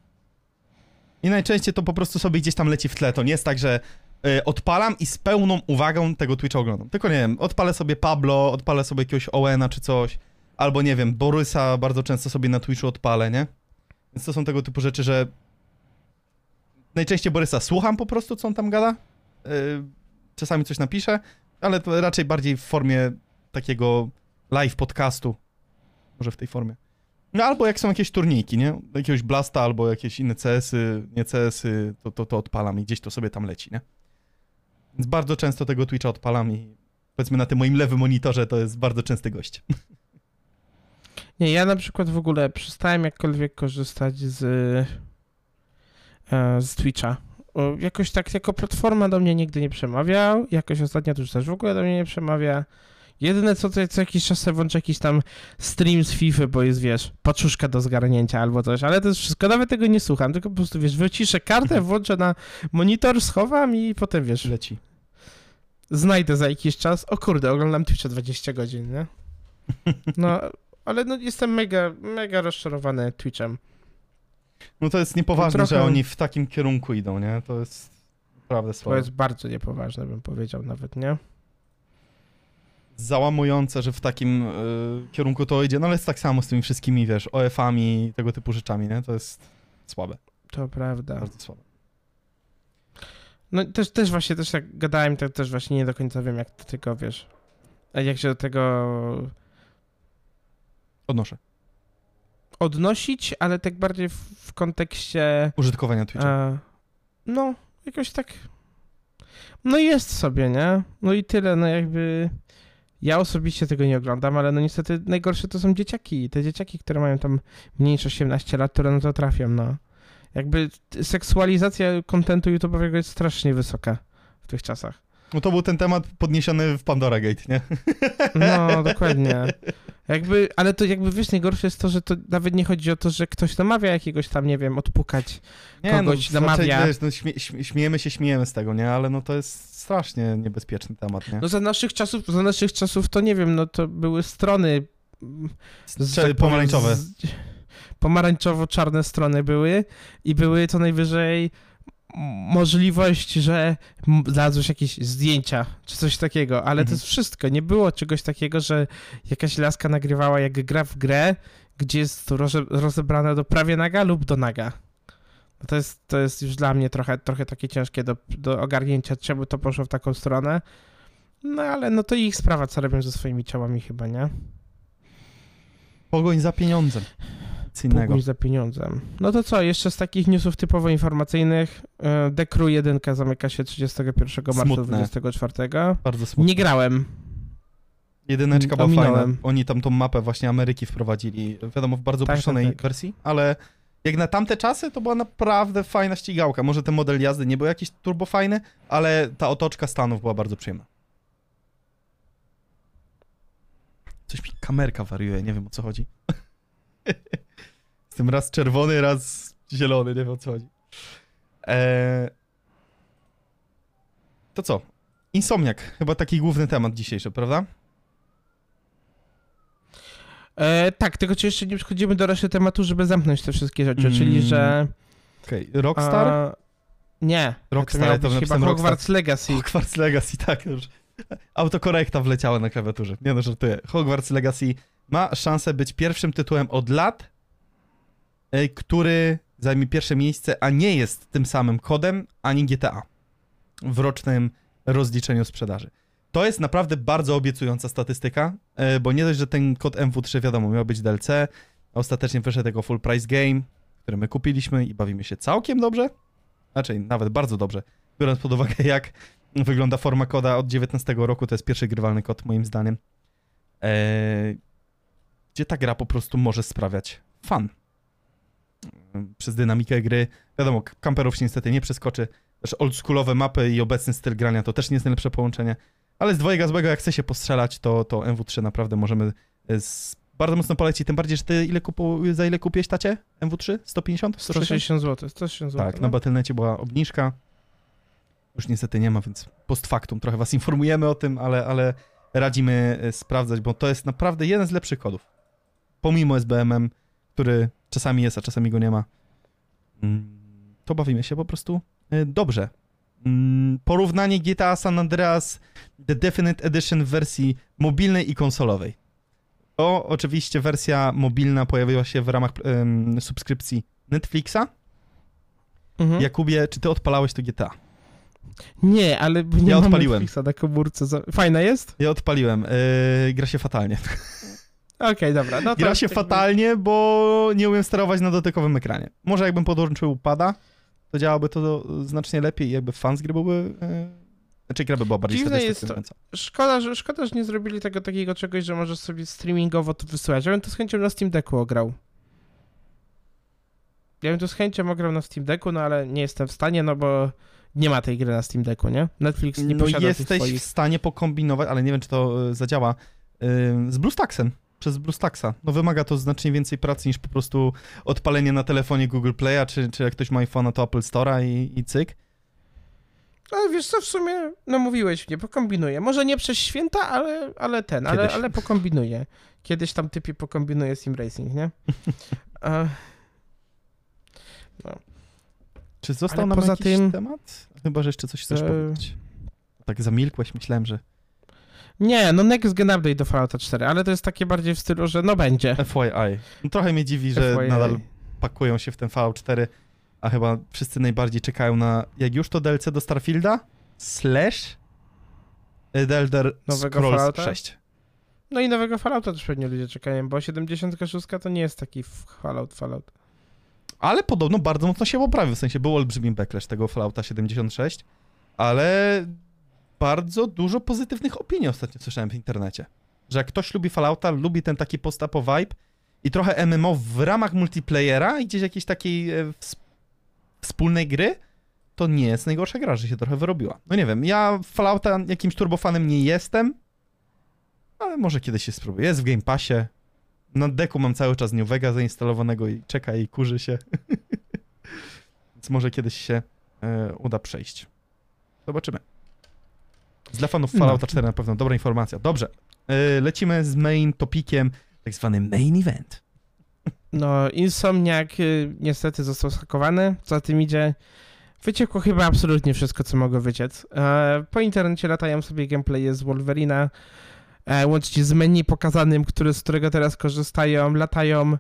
I najczęściej to po prostu sobie gdzieś tam leci w tle. To nie jest tak, że y, odpalam i z pełną uwagą tego Twitcha oglądam. Tylko nie wiem, odpalę sobie Pablo, odpalę sobie jakiegoś Owena czy coś, albo nie wiem, Borysa bardzo często sobie na Twitchu odpalę, nie? Więc to są tego typu rzeczy, że najczęściej Borysa słucham po prostu, co on tam gada. Y, czasami coś napiszę, ale to raczej bardziej w formie takiego live podcastu. Może w tej formie. No albo jak są jakieś turniki, nie? Jakiegoś Blasta albo jakieś inne CS-y, nie CS-y, to, to, to odpalam i gdzieś to sobie tam leci, nie? Więc bardzo często tego Twitcha odpalam i powiedzmy na tym moim lewym monitorze to jest bardzo częsty gość. <laughs> Nie, ja na przykład w ogóle przestałem jakkolwiek korzystać z, e, z Twitcha. Jakoś tak jako platforma do mnie nigdy nie przemawiał, jakoś ostatnio to już też w ogóle do mnie nie przemawia. Jedyne co to co jakiś czas włączę jakiś tam stream z FIFA, bo jest, wiesz, paczuszka do zgarnięcia albo coś, ale to jest wszystko, nawet tego nie słucham, tylko po prostu, wiesz, wyciszę kartę, włączę na monitor, schowam i potem, wiesz, Leci. znajdę za jakiś czas, o kurde, oglądam Twitcha 20 godzin, nie? No, ale no jestem mega, mega rozczarowany Twitchem. No to jest niepoważne, Trochę- że oni w takim kierunku idą, nie? To jest naprawdę To słabe. jest bardzo niepoważne, bym powiedział nawet, nie? Załamujące, że w takim y, kierunku to idzie, no ale jest tak samo z tymi wszystkimi, wiesz, OF-ami i tego typu rzeczami, nie? To jest słabe, To prawda. bardzo słabe. No też, też właśnie, też jak gadałem, to też właśnie nie do końca wiem, jak do tego, wiesz, jak się do tego Odnoszę. odnosić, ale tak bardziej w, w kontekście, Użytkowania Twitcha. e, no, jakoś tak, no jest sobie, nie? No i tyle, no jakby... Ja osobiście tego nie oglądam, ale no niestety najgorsze to są dzieciaki. Te dzieciaki, które mają tam mniejsze 18 lat, które na to trafią, no. Jakby seksualizacja kontentu YouTube'owego jest strasznie wysoka w tych czasach. No to był ten temat podniesiony w Pandora Gate, nie? No, dokładnie. Jakby, ale to jakby wiesz, najgorsze jest to, że to nawet nie chodzi o to, że ktoś namawia jakiegoś tam, nie wiem, odpukać. Nie, Kogoś no, namawia. wiesz, no, śmie śmie- śmiejemy się, śmiejemy z tego, nie? Ale no to jest strasznie niebezpieczny temat, nie? No za naszych czasów, za naszych czasów to nie wiem, no to były strony z- tak pomarańczowe. z- Pomarańczowo-czarne strony były i były co najwyżej możliwość, że znalazłeś jakieś zdjęcia czy coś takiego, ale Mhm. to jest wszystko. Nie było czegoś takiego, że jakaś laska nagrywała jak gra w grę, gdzie jest to roze- rozebrane do prawie naga lub do naga. No To jest, to jest już dla mnie trochę, trochę takie ciężkie do, do ogarnięcia, czemu to poszło w taką stronę. No ale no to ich sprawa, co robią ze swoimi ciałami chyba, nie? Pogoń za pieniądzem. Nic innego. Za pieniądzem. No to co, jeszcze z takich newsów typowo informacyjnych. e, Crew 1 zamyka się 31 marca Smutne. 24. Bardzo smutno. Nie grałem. Jedyneczka była fajna. Oni tam tą mapę właśnie Ameryki wprowadzili, wiadomo, w bardzo Tak, uproszczonej tak, tak. wersji, ale jak na tamte czasy, to była naprawdę fajna ścigałka. Może ten model jazdy nie był jakiś turbo fajny, ale ta otoczka Stanów była bardzo przyjemna. Coś mi kamerka wariuje, nie wiem o co chodzi. <laughs> Jestem raz czerwony, raz zielony, nie wiem o co chodzi. Eee... To co? Insomniak, chyba taki główny temat dzisiejszy, prawda? E, tak, tylko czy jeszcze nie przechodzimy do reszty tematu, żeby zamknąć te wszystkie rzeczy, Mm, czyli że... Okej, Rockstar? A, nie. Rockstar, to to chyba Hogwarts Legacy. Hogwarts Legacy, tak. Już. Autokorekta wleciała na klawiaturze. Nie no, żartuję. Hogwarts Legacy ma szansę być pierwszym tytułem od lat, e, który zajmie pierwsze miejsce, a nie jest tym samym kodem ani GTA w rocznym rozliczeniu sprzedaży. To jest naprawdę bardzo obiecująca statystyka, e, bo nie dość, że ten kod MW3 wiadomo miał być DLC, a ostatecznie wyszedł jako full price game, który my kupiliśmy i bawimy się całkiem dobrze, raczej nawet bardzo dobrze, biorąc pod uwagę jak wygląda forma koda od 19 roku, to jest pierwszy grywalny kod moim zdaniem, eee, gdzie ta gra po prostu może sprawiać fan. Przez dynamikę gry, wiadomo, kamperów się niestety nie przeskoczy, też oldschoolowe mapy i obecny styl grania to też nie jest najlepsze połączenie, ale z dwojga złego, jak chce się postrzelać, to, to MW3 naprawdę możemy e, z, bardzo mocno polecić, tym bardziej, że ty ile kupu, za ile kupiłeś tacie? MW3? 150? 160? 160 zł, 160 zł. Tak, na Battle.necie była obniżka. Już niestety nie ma, więc post factum trochę was informujemy o tym, ale, ale radzimy e, sprawdzać, bo to jest naprawdę jeden z lepszych kodów. Pomimo SBMM, który czasami jest, a czasami go nie ma. Mm, To bawimy się po prostu e, dobrze. Mm, Porównanie GTA San Andreas The Definite Edition w wersji mobilnej i konsolowej. To oczywiście wersja mobilna pojawiła się w ramach em, subskrypcji Netflixa. Mhm. Jakubie, czy ty odpalałeś to GTA? Nie, ale nie Ja mam odpaliłem. Netflixa na komórce. Za... Fajna jest? Ja odpaliłem. Yy, gra się fatalnie. <laughs> Okej, dobra. No Gra się fatalnie, bo nie umiem sterować na dotykowym ekranie. Może jakbym podłączył pada, to działałoby to znacznie lepiej i jakby fan z gry byłby... Yy... Znaczy gra by była bardziej Dziwne jest to-. Szkoda, że, szkoda, że nie zrobili tego takiego czegoś, że możesz sobie streamingowo to wysyłać. Ja bym to z chęcią na Steam Decku ograł. Ja bym to z chęcią ograł na Steam Decku, no ale nie jestem w stanie, no bo nie ma tej gry na Steam Decku, nie? Netflix nie No posiada tych jesteś swoich... w stanie pokombinować, ale nie wiem, czy to y, zadziała, yy, z BlueStacksem. Przez BlueStacksa. No wymaga to znacznie więcej pracy niż po prostu odpalenie na telefonie Google Play'a, czy, czy jak ktoś ma iPhone'a, to Apple Store'a i, i cyk. Ale wiesz co, w sumie, no mówiłeś mnie, pokombinuję. Może nie przez święta, ale, ale ten, ale, ale pokombinuję. Kiedyś tam typie pokombinuje Sim Racing, nie? <laughs> E, Czy został Ale nam poza jakiś tym- temat? Chyba, że jeszcze coś chcesz E, powiedzieć. Tak zamilkłeś, myślałem, że nie, no Next Gen Update do Fallouta 4, ale to jest takie bardziej w stylu, że no będzie. FYI. No, trochę mnie dziwi, że FYI. nadal pakują się w ten Fallout 4, a chyba wszyscy najbardziej czekają na, jak już to DLC do Starfielda, slash The Elder Nowego Scrolls Fallouta? 6. No i nowego Fallouta też pewnie ludzie czekają, bo 76 to nie jest taki Fallout, Fallout. Ale podobno bardzo mocno się poprawił, w sensie był olbrzymi backlash tego Fallouta 76, ale bardzo dużo pozytywnych opinii ostatnio słyszałem w internecie. Że jak ktoś lubi Fallouta, lubi ten taki post-apo vibe i trochę MMO w ramach multiplayera i gdzieś jakiejś takiej e, ws- wspólnej gry, to nie jest najgorsza gra, że się trochę wyrobiła. No nie wiem, ja Fallouta jakimś turbofanem nie jestem, ale może kiedyś się spróbuję. Jest w Game Passie. Na deku mam cały czas New Vega zainstalowanego i czeka i kurzy się. <laughs> Więc może kiedyś się e, uda przejść. Zobaczymy. Dla fanów No. Fallouta 4 na pewno dobra informacja. Dobrze. E, lecimy z main topikiem, tak zwany main event. No, Insomniac y, niestety został schakowany. Co za tym idzie, wyciekło chyba absolutnie wszystko, co mogło wyciec. E, po internecie latają sobie gameplaye z Wolverina, e, łącznie z menu pokazanym, który, z którego teraz korzystają. Latają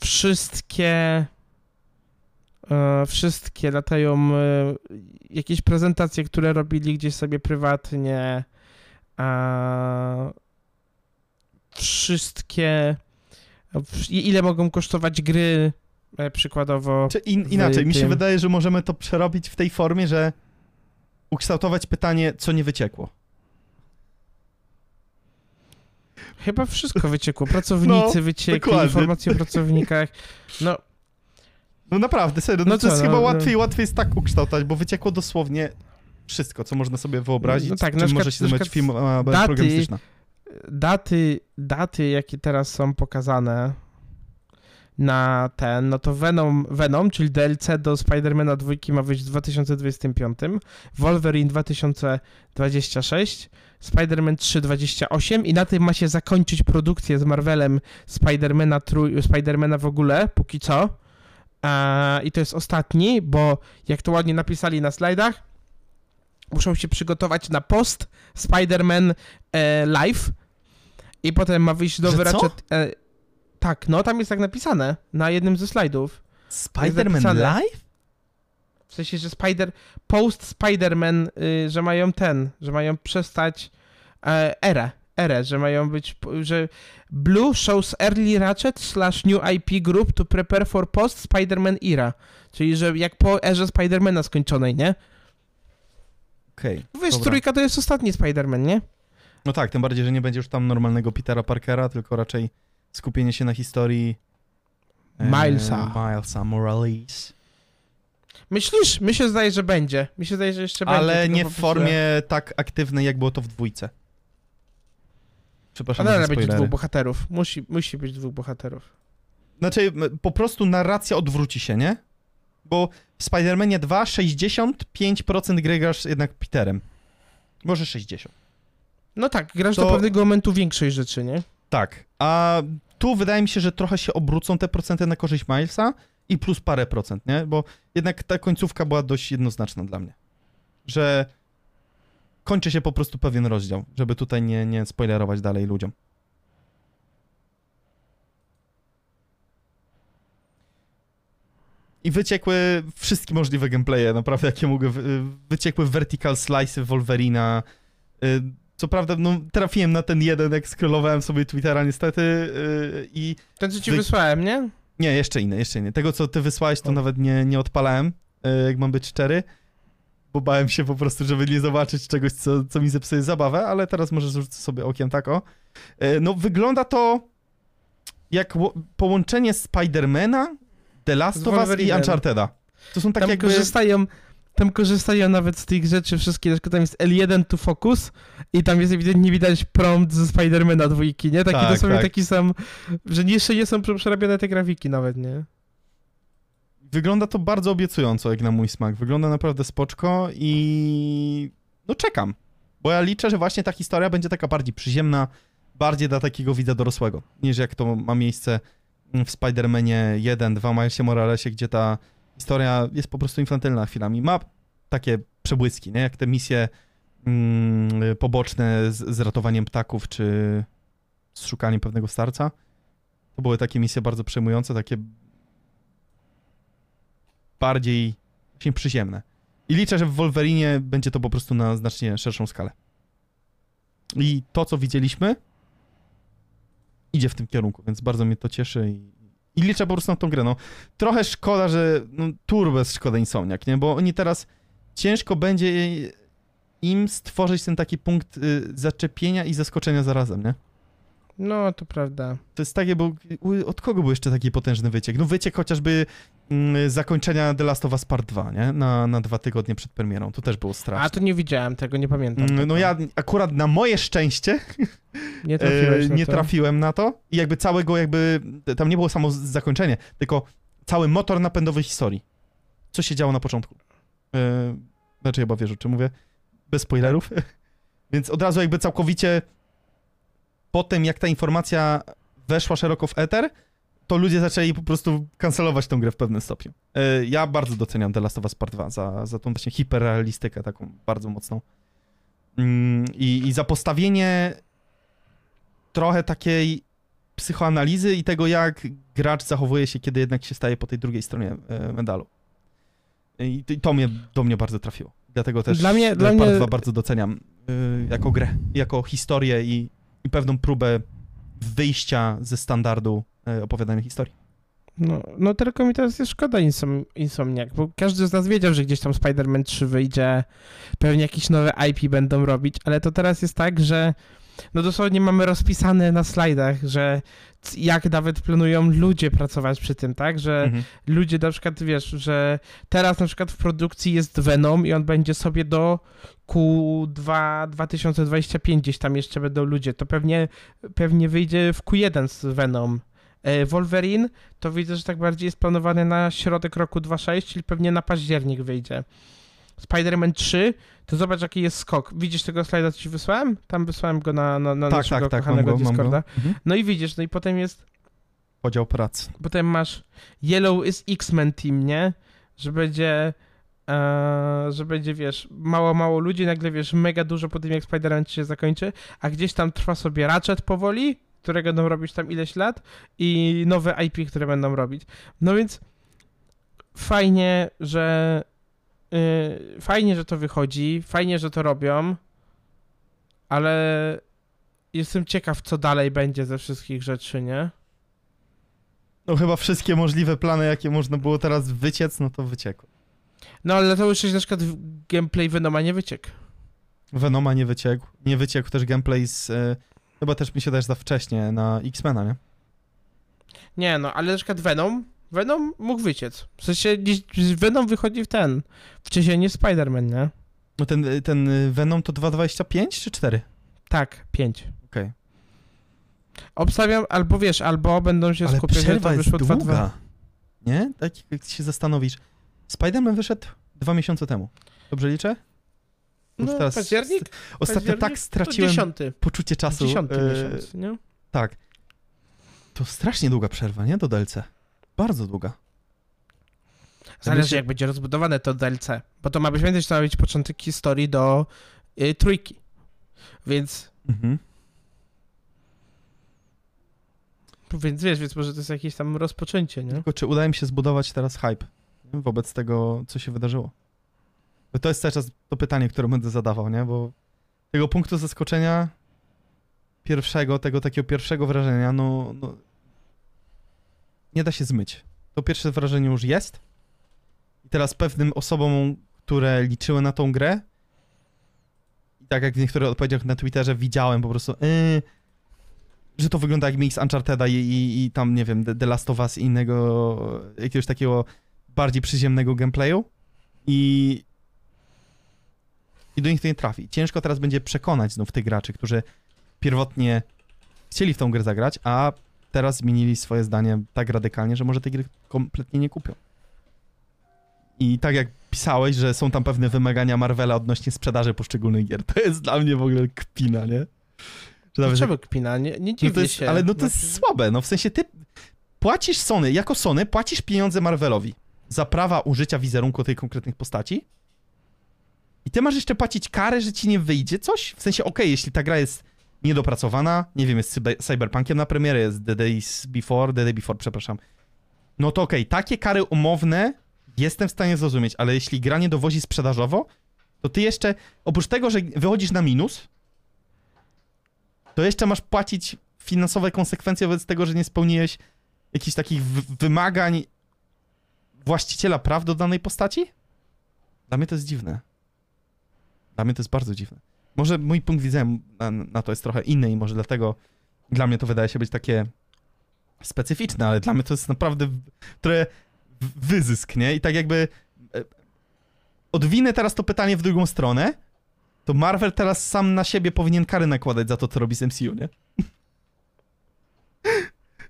wszystkie... E, wszystkie latają e, jakieś prezentacje, które robili gdzieś sobie prywatnie. Wszystkie ile mogą kosztować gry, e, przykładowo. Czy in, inaczej, mi się wydaje, że możemy to przerobić w tej formie, że ukształtować pytanie, co nie wyciekło. Chyba wszystko wyciekło. Pracownicy No, wyciekli, dokładnie. informacje o pracownikach. No, No naprawdę, serio, no, No to jest co, chyba no, łatwiej, łatwiej jest tak ukształtować, bo wyciekło dosłownie wszystko, co można sobie wyobrazić, No tak, czym może się zajmować film a, daty- programistyczna. daty, daty, jakie teraz są pokazane na ten, no to Venom, Venom czyli DLC do Spidermana 2 ma wyjść w 2025, Wolverine 2026, Spider-Man 328 i na tym ma się zakończyć produkcja z Marvelem Spidermana, Spidermana w ogóle, póki co. A, I to jest ostatni, bo jak to ładnie napisali na slajdach, muszą się przygotować na post Spider-Man e, Live i potem ma wyjść nowy co? Ratchet... Tak, no tam jest tak napisane na jednym ze slajdów. Spider-Man. Live? W sensie, że Spider... Post Spider-Man, y, że mają ten, że mają przestać e, erę, erę, że mają być, że Blue shows early Ratchet slash new IP group to prepare for post Spider-Man era. Czyli, że jak po erze Spidermana skończonej, nie? Okej, Wiesz, dobra. trójka to jest ostatni Spider-Man, nie? No tak, tym bardziej, że nie będzie już tam normalnego Petera Parkera, tylko raczej skupienie się na historii e, Milesa. Milesa Morales. Myślisz? Mi się zdaje, że będzie. Mi się zdaje, że jeszcze będzie. Ale nie w formie tak aktywnej, jak było to w dwójce. Przepraszam Ale będzie spoilery. dwóch bohaterów. Musi, musi być dwóch bohaterów. Znaczy, po prostu narracja odwróci się, nie? Bo w Spider-Manie 2 65% gry grasz jednak Peterem. Może 60. No tak, grasz To- do pewnego momentu większej rzeczy, nie? Tak, a tu wydaje mi się, że trochę się obrócą te procenty na korzyść Milesa i plus parę procent, nie? Bo jednak ta końcówka była dość jednoznaczna dla mnie. Że kończy się po prostu pewien rozdział, żeby tutaj nie, nie spoilerować dalej ludziom. I wyciekły wszystkie możliwe gameplaye, naprawdę jakie wy- Wyciekły vertical slice Wolverina. Y, Co prawda, no, trafiłem na ten jeden, jak scrollowałem sobie Twittera niestety y, i... Ten, co ci Wy- wysłałem, nie? Nie, jeszcze inny, jeszcze inny. Tego, co ty wysłałeś, to O. nawet nie, nie odpalałem, y, jak mam być szczery, bo bałem się po prostu, żeby nie zobaczyć czegoś, co, co mi zepsuje zabawę, ale teraz może rzucę sobie okiem tak o. Y, No, wygląda to jak połączenie Spidermana, The Last of Us i. Uncharteda. To są tak Tam jakby... korzystają, tam korzystają nawet z tych rzeczy wszystkie, na przykład tam jest L1 to focus i tam jest ewidentnie widać prompt ze Spidermana dwójki, nie? Taki Tak, dosłownie tak. taki sam, że jeszcze nie są przerabiane te grafiki nawet, nie? Wygląda to bardzo obiecująco, jak na mój smak. Wygląda naprawdę spoczko i no czekam. Bo ja liczę, że właśnie ta historia będzie taka bardziej przyziemna, bardziej dla takiego widza dorosłego, niż jak to ma miejsce w Spider-Manie 1, 2, Milesie Moralesie, gdzie ta historia jest po prostu infantylna chwilami. Ma takie przebłyski, nie? Jak te misje mm, poboczne z, z ratowaniem ptaków, czy z szukaniem pewnego starca. To były takie misje bardzo przejmujące, takie bardziej właśnie przyziemne. I liczę, że w Wolverinie będzie to po prostu na znacznie szerszą skalę. I to, co widzieliśmy, idzie w tym kierunku, więc bardzo mnie to cieszy i, i liczę po prostu na tą grę. No, trochę szkoda, że no, turbo jest szkoda Insomniak, nie? Bo oni teraz ciężko będzie im stworzyć ten taki punkt y, zaczepienia i zaskoczenia zarazem, nie? No, to prawda. To jest takie, bo od kogo był jeszcze taki potężny wyciek? No wyciek chociażby zakończenia The Last of Us Part 2, nie? Na, na dwa tygodnie przed premierą. To też było straszne. A, to nie widziałem tego, nie pamiętam. Mm, tego. No ja akurat na moje szczęście <laughs> Nie trafiłeś e, na nie to. trafiłem na to i jakby całego jakby, tam nie było samo zakończenie, tylko cały motor napędowy historii. Co się działo na początku. E, znaczy chyba wiesz o czym mówię, bez spoilerów. <laughs> Więc od razu jakby całkowicie po tym jak ta informacja weszła szeroko w eter, to ludzie zaczęli po prostu kancelować tę grę w pewnym stopniu. E, ja bardzo doceniam The Last of Us Part 2 za, za tą właśnie hiperrealistykę taką bardzo mocną. Mm, I, I za postawienie trochę takiej psychoanalizy i tego, jak gracz zachowuje się, kiedy jednak się staje po tej drugiej stronie e, medalu. I to, i to mnie, do mnie bardzo trafiło. Dlatego też Dla mnie- e, dla Part mnie- 2 bardzo doceniam e, jako grę, jako historię i, i pewną próbę wyjścia ze standardu e, opowiadania historii. No, no tylko mi teraz jest szkoda insom, Insomniak, bo każdy z nas wiedział, że gdzieś tam Spider-Man 3 wyjdzie, pewnie jakieś nowe IP będą robić, ale to teraz jest tak, że no dosłownie mamy rozpisane na slajdach, że jak nawet planują ludzie pracować przy tym, tak, że Mhm. ludzie na przykład, wiesz, że teraz na przykład w produkcji jest Venom i on będzie sobie do Q2 2025 gdzieś tam jeszcze będą ludzie, to pewnie, pewnie wyjdzie w Q1 z Venom. E, Wolverine to widzę, że tak bardziej jest planowany na środek roku 26, czyli pewnie na październik wyjdzie. Spider-Man 3, to zobacz jaki jest skok. Widzisz tego slajda, co ci wysłałem? Tam wysłałem go na, na, na Tak, naszego tak, tak, kochanego go, mam go. Discorda. Mhm. No i widzisz, no i potem jest Podział pracy. Potem masz Yellow is X-Men Team, nie? Że będzie, e, że będzie, wiesz, mało, mało ludzi, nagle, wiesz, mega dużo po tym, jak Spider-Man się zakończy, a gdzieś tam trwa sobie Ratchet powoli, które będą robić tam ileś lat i nowe IP, które będą robić. No więc fajnie, że y, fajnie, że to wychodzi, fajnie, że to robią, ale jestem ciekaw, co dalej będzie ze wszystkich rzeczy, nie? No chyba wszystkie możliwe plany, jakie można było teraz wyciec, no to wyciekły. No ale to już jest na przykład gameplay Venoma nie wyciekł. Venoma nie wyciekł. Nie wyciekł też gameplay z... Chyba też mi się też za wcześnie na X-Mena, nie? Nie no, ale na przykład Venom, Venom mógł wyciec. W sensie Venom wychodzi w ten, wcześniej nie Spider-Man, nie? No ten, ten y, Venom to 2.25 czy 4? Tak, 5. Okej. Obstawiam, albo wiesz, albo będą się Ale skupiać, że to wyszło 2-2. długa. Nie? Tak jak się zastanowisz. Spider-Man wyszedł dwa miesiące temu. Dobrze liczę? No, teraz październik? Ostatnio Październik? tak straciłem poczucie czasu. Dziesiąty e, miesiąc, nie? Tak. To strasznie długa przerwa, nie? Do DLC. Bardzo długa. Zależy się- jak będzie rozbudowane to DLC, bo to ma być, pamiętać, to ma być początek historii do y, trójki. Więc, Mhm. więc wiesz, więc może to jest jakieś tam rozpoczęcie, nie? Tylko czy udaje mi się zbudować teraz hype wobec tego, co się wydarzyło? To jest cały czas to pytanie, które będę zadawał, nie? Bo tego punktu zaskoczenia pierwszego, tego takiego pierwszego wrażenia, no, no nie da się zmyć. To pierwsze wrażenie już jest i teraz pewnym osobom, które liczyły na tą grę i tak jak w niektórych odpowiedziach na Twitterze widziałem po prostu yy, że to wygląda jak mix Uncharted'a i, i, i tam, nie wiem, The Last of Us i innego, jakiegoś takiego bardziej przyziemnego gameplayu i i do nich to nie trafi. Ciężko teraz będzie przekonać znów tych graczy, którzy pierwotnie chcieli w tą grę zagrać, a teraz zmienili swoje zdanie tak radykalnie, że może tej gry kompletnie nie kupią. I tak jak pisałeś, że są tam pewne wymagania Marvela odnośnie sprzedaży poszczególnych gier, to jest dla mnie w ogóle kpina, nie? Że nawet Dlaczego kpina? Nie, nie no dziwię to jest, się. ale no to Znaczy- jest słabe, no w sensie ty płacisz Sony, jako Sony płacisz pieniądze Marvelowi za prawa użycia wizerunku tej konkretnych postaci i ty masz jeszcze płacić karę, że ci nie wyjdzie coś? W sensie, okej, jeśli ta gra jest niedopracowana, nie wiem, jest cyber, cyberpunkiem na premierę, jest The Days Before, The Day Before, przepraszam, no to okej, takie kary umowne jestem w stanie zrozumieć, ale jeśli gra nie dowozi sprzedażowo, to ty jeszcze, oprócz tego, że wychodzisz na minus, to jeszcze masz płacić finansowe konsekwencje wobec tego, że nie spełniłeś jakichś takich wymagań właściciela praw do danej postaci? Dla mnie to jest dziwne. Dla mnie to jest bardzo dziwne. Może mój punkt widzenia na, na to jest trochę inny i może dlatego dla mnie to wydaje się być takie specyficzne, ale dla mnie to jest naprawdę trochę wyzysk, nie? I tak jakby e, odwinę teraz to pytanie w drugą stronę, to Marvel teraz sam na siebie powinien kary nakładać za to, co robi z MCU, nie?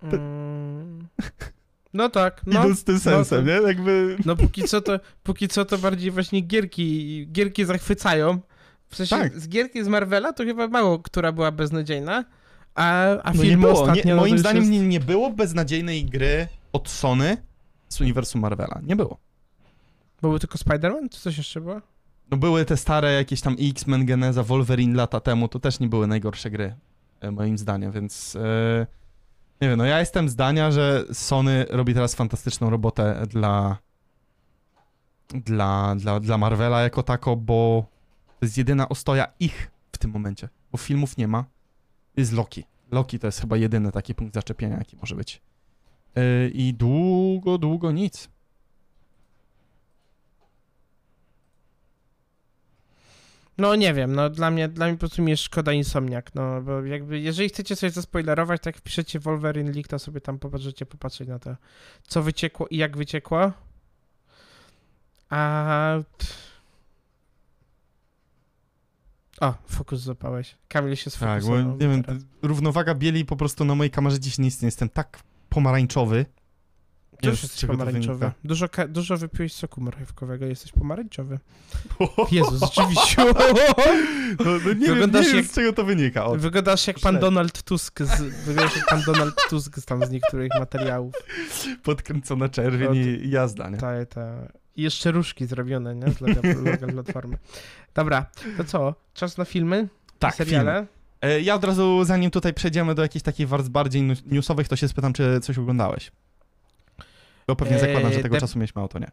Mm. <laughs> No tak, no. Idąc tym sensem, no, nie? Jakby... No póki co to, póki co to bardziej właśnie gierki, gierki zachwycają. W sensie Tak. z gierki z Marvela to chyba mało, która była beznadziejna, a, a No nie było. ostatnio... Nie, no moim zdaniem jest... nie, nie było beznadziejnej gry od Sony z uniwersum Marvela. Nie było. Były tylko Spider-Man, czy coś jeszcze było? No były te stare jakieś tam X-Men, Geneza, Wolverine lata temu, to też nie były najgorsze gry, e, moim zdaniem, więc e, nie wiem, no ja jestem zdania, że Sony robi teraz fantastyczną robotę dla dla, dla, dla Marvela jako tako, bo to jest jedyna ostoja ich w tym momencie, bo filmów nie ma, jest Loki. Loki to jest chyba jedyny taki punkt zaczepienia, jaki może być. E, I długo, długo nic. No nie wiem, no dla mnie, dla mnie po prostu mi jest szkoda Insomniak, no bo jakby, jeżeli chcecie coś zaspoilerować, tak wpiszecie Wolverine League, to sobie tam popatrzycie, popatrzeć na to, co wyciekło i jak wyciekło. A... O, fokus zapałeś. Kamil się Tak, bo sfokusował. nie wiem, równowaga bieli po prostu na mojej kamerze dziś nie istnieje. Jestem tak pomarańczowy. Z jesteś pomarańczowy. wynika. Dużo, dużo wypiłeś soku marchewkowego, jesteś pomarańczowy. <laughs> Jezu, rzeczywiście. No, no nie, wiem, nie jak- z czego to wynika. O, Wyglądasz jak pan. Donald Tusk, z, wyglądasz jak pan Donald Tusk z, tam z niektórych materiałów. podkręcona czerwień to- i jazda, nie? Ta, ta. I jeszcze różki zrobione, nie? Z loga, loga platformy. Dobra, to co? Czas na filmy? Tak, seriale? film. E, Ja od razu, zanim tutaj przejdziemy do jakichś takich warstw bardziej newsowych, to się spytam, czy coś oglądałeś. Bo pewnie Eee, zakładam, że tego de- czasu mieliśmy auto, nie?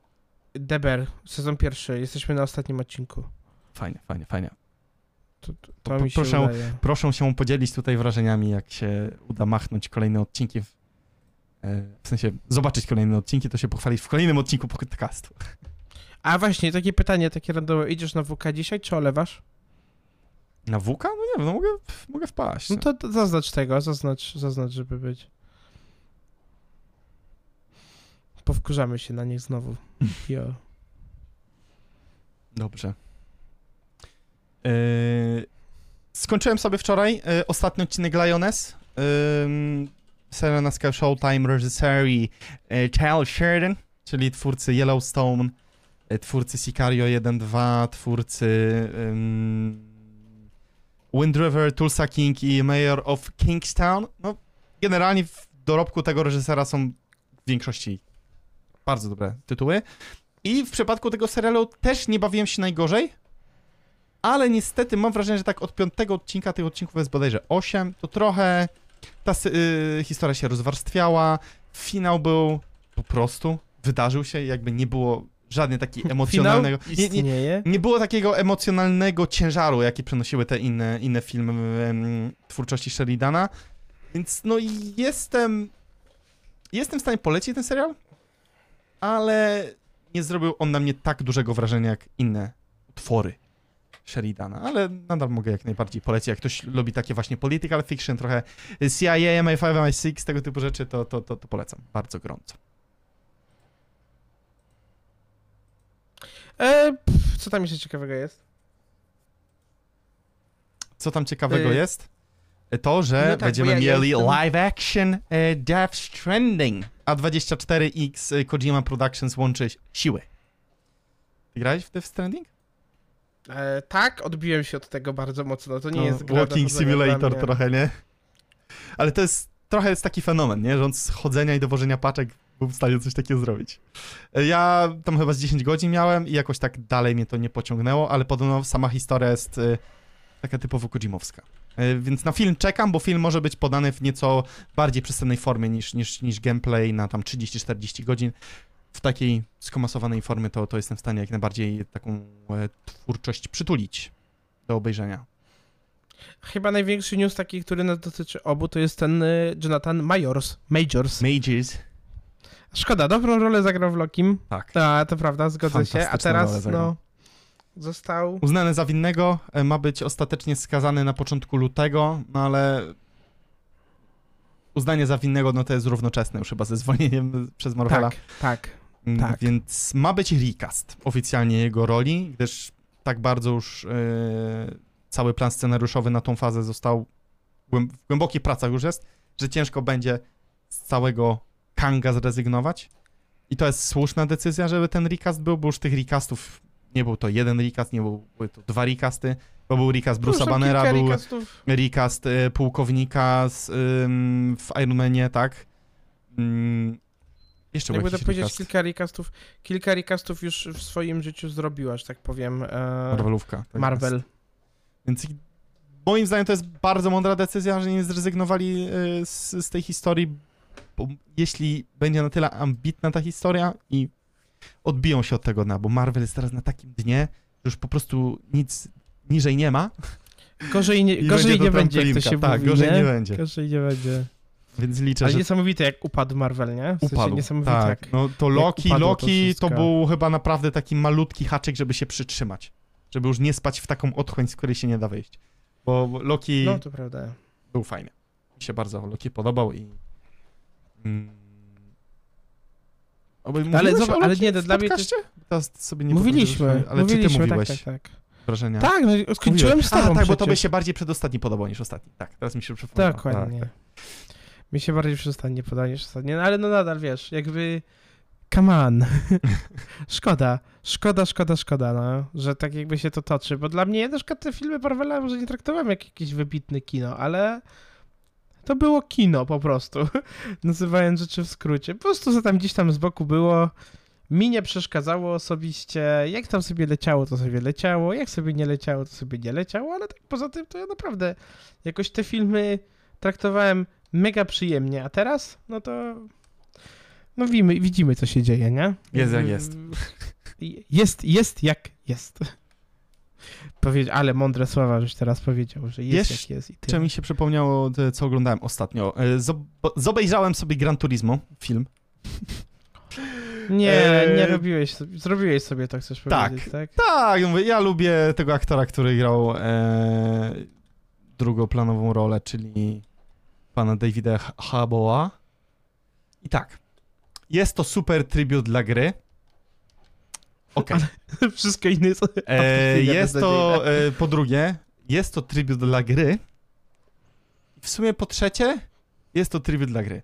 Deber, sezon pierwszy. Jesteśmy na ostatnim odcinku. Fajnie, fajnie, fajnie. To, to, to mi się proszę- udaje. Proszę się podzielić tutaj wrażeniami, jak się uda machnąć kolejne odcinki. W, e, w sensie, zobaczyć kolejne odcinki, to się pochwalić w kolejnym odcinku podcastu. A właśnie, takie pytanie, takie randomowe. Idziesz na WK dzisiaj, czy olewasz? Na WK? No nie wiem, no mogę, mogę wpaść. No to, to zaznacz tego, zaznacz, zaznacz, żeby być. Powkurzamy się na nich znowu. <laughs> Jo. Dobrze. Yy, skończyłem sobie wczoraj yy, ostatni odcinek Lioness. Yy, Serena Sky Showtime reżyserii yy, Charles Sheridan, czyli twórcy Yellowstone e, twórcy Sicario 1.2, twórcy ym, Wind River, Tulsa King i Mayor of Kingstown. No, generalnie w dorobku tego reżysera są w większości bardzo dobre tytuły. I w przypadku tego serialu też nie bawiłem się najgorzej, ale niestety mam wrażenie, że tak od piątego odcinka, tych odcinków jest bodajże 8, to trochę ta y, historia się rozwarstwiała, finał był po prostu, wydarzył się, jakby nie było żadnej takiej <laughs> emocjonalnego... Nie, nie, nie było takiego emocjonalnego ciężaru, jaki przenosiły te inne, inne filmy em, twórczości Sheridana, więc no i jestem... Jestem w stanie polecić ten serial, ale nie zrobił on na mnie tak dużego wrażenia jak inne utwory Sheridana, ale nadal mogę jak najbardziej polecić. Jak ktoś lubi takie właśnie political fiction, trochę CIA, MI5, MI6, tego typu rzeczy, to, to, to, to polecam bardzo gorąco. E, pff, co tam jeszcze ciekawego jest? Co tam ciekawego Y- jest? To, że No tak, będziemy ja- mieli jestem- live action e, Death Stranding, a 24X e, Kojima Productions łączy siły. Ty grałeś w Death Stranding? E, tak, odbiłem się od tego bardzo mocno. To nie No, jest gra Walking Simulator trochę, nie? Ale to jest, trochę jest taki fenomen, nie? Że on z chodzenia i dowożenia paczek był w stanie coś takiego zrobić. E, Ja tam chyba z 10 godzin miałem i jakoś tak dalej mnie to nie pociągnęło, ale podobno sama historia jest e, taka typowo Kojimowska. E, Więc na film czekam, bo film może być podany w nieco bardziej przystępnej formie niż, niż, niż gameplay na tam 30-40 godzin. W takiej skomasowanej formie to, to jestem w stanie jak najbardziej taką e, twórczość przytulić do obejrzenia. Chyba największy news taki, który nas dotyczy obu, to jest ten y, Jonathan Majors. Majors. Mages. Szkoda, dobrą rolę zagrał w Lokim. Tak. A, to prawda, zgodzę się. A teraz, no, został... Uznany za winnego, e, ma być ostatecznie skazany na początku lutego, no ale uznanie za winnego, no to jest równoczesne już chyba ze zwolnieniem <laughs> przez Marvela. Tak, tak. Mm, tak. Więc ma być recast oficjalnie jego roli, gdyż tak bardzo już e, cały plan scenariuszowy na tą fazę został w głębokich pracach już jest, że ciężko będzie z całego Kanga zrezygnować. I to jest słuszna decyzja, żeby ten recast był, bo już tych recastów nie był to jeden recast, nie był, były to dwa recasty, bo był recast Bruce'a Bannera, był recastów. recast y, pułkownika z, ym, w Iron Manie, tak? Ym, jeszcze Jakby to jakiś powiedzieć, recast. kilka recastów, kilka recastów już w swoim życiu zrobiła, że tak powiem, e, Marvelówka. tak Marvel. jest. Więc moim zdaniem to jest bardzo mądra decyzja, że nie zrezygnowali y, z, z tej historii, bo jeśli będzie na tyle ambitna ta historia i odbiją się od tego dna, bo Marvel jest teraz na takim dnie, że już po prostu nic niżej nie ma. Gorzej nie, I gorzej to nie będzie, jak to się Tak, mówi, gorzej nie? nie będzie. Gorzej nie będzie. Więc liczę, Ale że niesamowite, jak upadł Marvel, nie? W sensie upadł. niesamowite, tak, jak... no to Loki, to Loki to, wszystko. był chyba naprawdę taki malutki haczyk, żeby się przytrzymać. Żeby już nie spać w taką otchłań, z której się nie da wyjść. Bo Loki No, to prawda. był fajny. Mi się bardzo Loki podobał i... Mm... Oby- Ale zobacz, ale nie, to dla mnie to- podcaście? Teraz sobie nie mówiliśmy, Ale mówiliśmy, czy ty mówiłeś tak, tak, tak. wrażenia? Tak, no skończyłem z tobą A, tak, bo przecież. tobie się bardziej przedostatni podobał niż ostatni. Tak, teraz mi się przypomniało. Dokładnie. Tak, Mi się bardziej przystanie podanie niż ostatnie, no ale no nadal, wiesz, jakby... Come on. <laughs> szkoda, szkoda, szkoda, szkoda, no, że tak jakby się to toczy, bo dla mnie ja na przykład te filmy Marvela może nie traktowałem jak jakieś wybitne kino, ale to było kino po prostu, <laughs> nazywając rzeczy w skrócie. Po prostu co tam gdzieś tam z boku było, mi nie przeszkadzało osobiście, jak tam sobie leciało, to sobie leciało, jak sobie nie leciało, to sobie nie leciało, ale tak poza tym to ja naprawdę jakoś te filmy traktowałem mega przyjemnie, a teraz, no to no widzimy, widzimy co się dzieje, nie? Jest jak jest. <laughs> Jest, jest jak jest. Powiedz, ale mądre słowa, żeś teraz powiedział, że jest Jeszcze jak jest i tyle. mi się przypomniało, co oglądałem ostatnio? E, zob- Zobejrzałem sobie Gran Turismo, film. Nie, Eee, nie robiłeś, zrobiłeś sobie to, chcesz tak. powiedzieć, tak? Tak, ja lubię tego aktora, który grał e, drugoplanową rolę, czyli pana Davida H- Harboura. I tak, jest to super tribut dla gry. Okej. <laughs> Wszystko inne jest E, jest to, e, po drugie, jest to tribut dla gry. W sumie po trzecie, jest to tribut dla gry.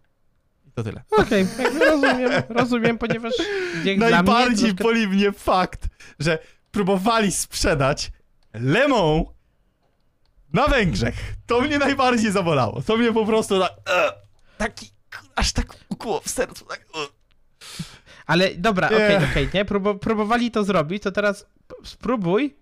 To tyle. Okej, jakby rozumiem, rozumiem, ponieważ <laughs> mnie Najbardziej troszkę... boli mnie fakt, że próbowali sprzedać Lemon na Węgrzech. To mnie najbardziej zabolało. To mnie po prostu tak... e, taki... Aż tak ukło w sercu. Tak, e. Ale dobra, Nie. okej, okej, nie? Próbu- próbowali to zrobić, to teraz spróbuj,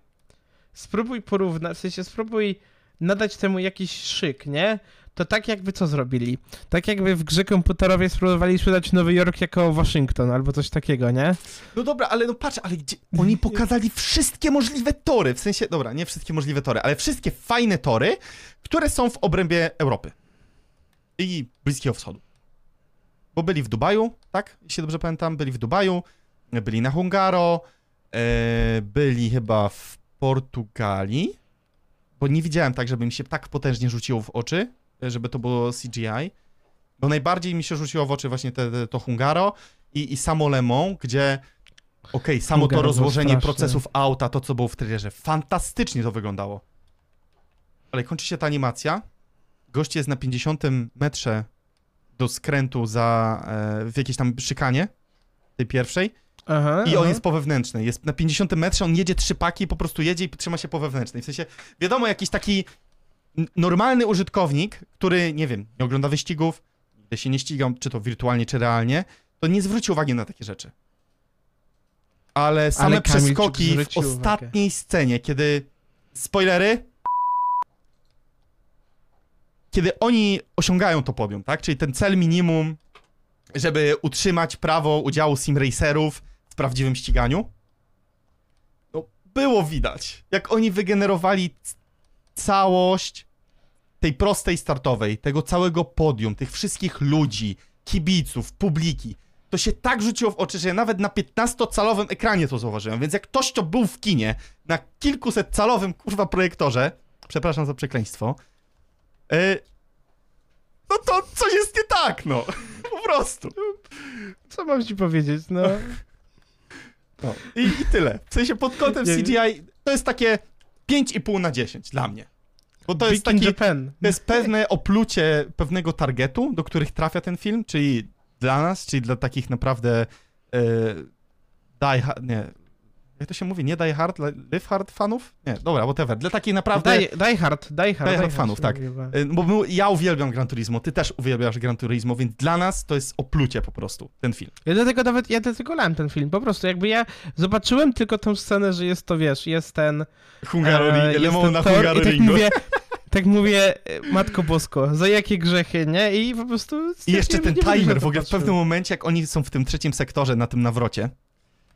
spróbuj porównać, w sensie spróbuj nadać temu jakiś szyk, nie? To tak jakby co zrobili? Tak jakby w grze komputerowej spróbowali sprzedać Nowy Jork jako Waszyngton albo coś takiego, nie? No dobra, ale no patrz, ale gdzie... Oni pokazali wszystkie możliwe tory. W sensie, dobra, nie wszystkie możliwe tory, ale wszystkie fajne tory, które są w obrębie Europy. I Bliskiego Wschodu. Bo byli w Dubaju, tak? Jeśli dobrze pamiętam, byli w Dubaju, byli na Hungaro, e, byli chyba w Portugalii, bo nie widziałem tak, żeby mi się tak potężnie rzuciło w oczy, e, żeby to było CGI. Bo najbardziej mi się rzuciło w oczy właśnie te, te, to Hungaro i, i samo Le Mans, gdzie okej, samo Hungaro to rozłożenie procesów auta, to co było w trailerze, fantastycznie to wyglądało. Ale kończy się ta animacja, gość jest na 50 metrze do skrętu za, e, w jakiejś tam szykanie, tej pierwszej, Aha, i on aha. jest po wewnętrznej. Jest na 50 metrze, on jedzie trzy paki, po prostu jedzie i trzyma się po wewnętrznej. W sensie, wiadomo, jakiś taki normalny użytkownik, który, nie wiem, nie ogląda wyścigów, nigdy się nie ścigał, czy to wirtualnie, czy realnie, to nie zwróci uwagi na takie rzeczy. Ale same Ale Kamil przeskoki w zwrócił uwagę. ostatniej scenie, kiedy... Spoilery! Kiedy oni osiągają to podium, tak? Czyli ten cel minimum, żeby utrzymać prawo udziału simracerów w prawdziwym ściganiu. No, było widać, jak oni wygenerowali całość tej prostej startowej, tego całego podium, tych wszystkich ludzi, kibiców, publiki. To się tak rzuciło w oczy, że ja nawet na 15-calowym ekranie to zauważyłem, więc jak ktoś, kto był w kinie na kilkuset calowym, kurwa, projektorze, przepraszam za przekleństwo, yy, no to coś jest nie tak, no. <laughs> Po prostu. Co mam ci powiedzieć, no? No. I, I tyle. W sensie pod kątem CGI to jest takie 5,5 na 10 dla mnie. Bo to jest Big in taki, Japan. to jest pewne oplucie pewnego targetu, do których trafia ten film, czyli dla nas, czyli dla takich naprawdę e, die hard, nie, jak to się mówi, nie die hard, li- live hard fanów? Nie, dobra, whatever. Dla takich naprawdę Die, die Hard, Die Hard. Die Hard fanów, się tak. chyba. E, Bo my- ja uwielbiam Gran Turismo, ty też uwielbiasz Gran Turismo, więc dla nas to jest oplucie po prostu, ten film. Ja dlatego nawet, ja dlatego lałem ten film, po prostu jakby ja zobaczyłem tylko tą scenę, że jest to, wiesz, jest ten... Hungarori, e, Lemon na tak Hungaroringu. mówię, tak mówię, e, Matko Bosko, za jakie grzechy, nie? I po prostu... I jeszcze ten timer, w ogóle w pewnym momencie, jak oni są w tym trzecim sektorze, na tym nawrocie,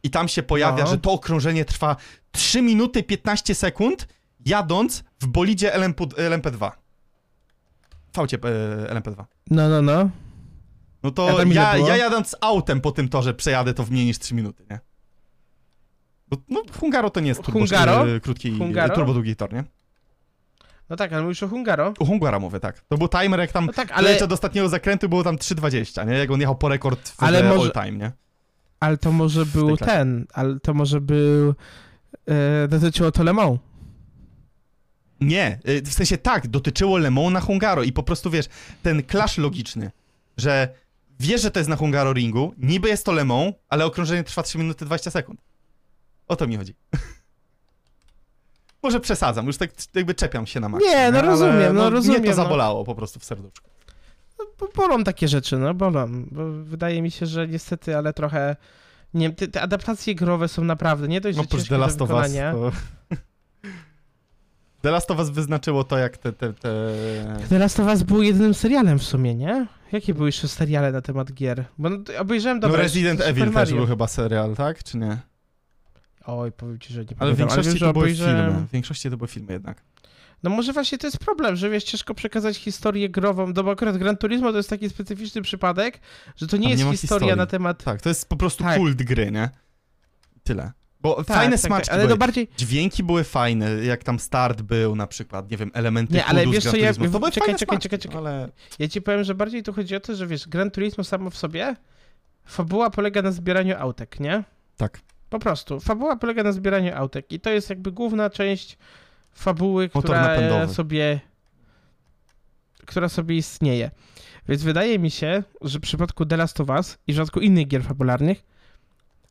i tam się pojawia, No. że to okrążenie trwa 3 minuty 15 sekund, jadąc w bolidzie LMP, LMP2. Faucie e, LMP2. No, no, no. No to ja, ja jadąc autem po tym torze przejadę to w mniej niż 3 minuty, nie? Bo, no, Hungaro to nie jest turbo, Hungaro? e, krótki, Hungaro? turbo długi tor, nie? No tak, ale mówisz o Hungaro? U Hungara mówię, tak. To był timer, jak tam No tak, ale... do ostatniego zakrętu było tam 3.20, nie? Jak on jechał po rekord w ale może- all time, nie? Ale to może był ten, ale to może był... E, dotyczyło to Le Mans. Nie, y, w sensie tak, dotyczyło Le Mans na Hungaro i po prostu wiesz, ten clash logiczny, że wiesz, że to jest na Hungaro ringu, niby jest to Le Mans, ale okrążenie trwa 3 minuty 20 sekund. O to mi chodzi. <laughs> Może przesadzam, już tak jakby czepiam się na maksa. Nie, no ale rozumiem, no Mnie rozumiem, to no. zabolało po prostu w serduszku. No, bo bolą takie rzeczy, no bolą. Bo wydaje mi się, że niestety, ale trochę. Nie wiem, te, te adaptacje growe są naprawdę nie dość, że Oprócz ciężkie The do Last of Us, to... <laughs> The Last of Us wyznaczyło to, jak te... te, te... The Last of Us był jedynym serialem w sumie, nie? Jakie były jeszcze seriale na temat gier? Bo no, obejrzałem No dobra, Resident Super Evil też był chyba serial, tak? Czy nie? Oj, powiem ci, że nie Ale w pamiętam, większości wiem, że to były obejrzałem- filmy. W większości to były filmy jednak. No może właśnie to jest problem, że wiesz, ciężko przekazać historię grową, no bo akurat Gran Turismo to jest taki specyficzny przypadek, że to nie Tam jest nie historia historii. na temat... Tak, to jest po prostu Tak. kult gry, nie? Tyle. Bo Tak, fajne tak, smaczki tak, ale były. no bardziej... Dźwięki były fajne, jak tam start był na przykład, nie wiem, elementy Nie, ale wiesz co, ja-. To były czekaj, fajne czekaj, smaczki, czekaj, czekaj. Ale... Ja ci powiem, że bardziej tu chodzi o to, że wiesz, Gran Turismo samo w sobie, fabuła polega na zbieraniu autek, nie? Tak. Po prostu. Fabuła polega na zbieraniu autek i to jest jakby główna część fabuły, Motor która napędowy. sobie która sobie istnieje. Więc wydaje mi się, że w przypadku The Last of Us i w przypadku innych gier fabularnych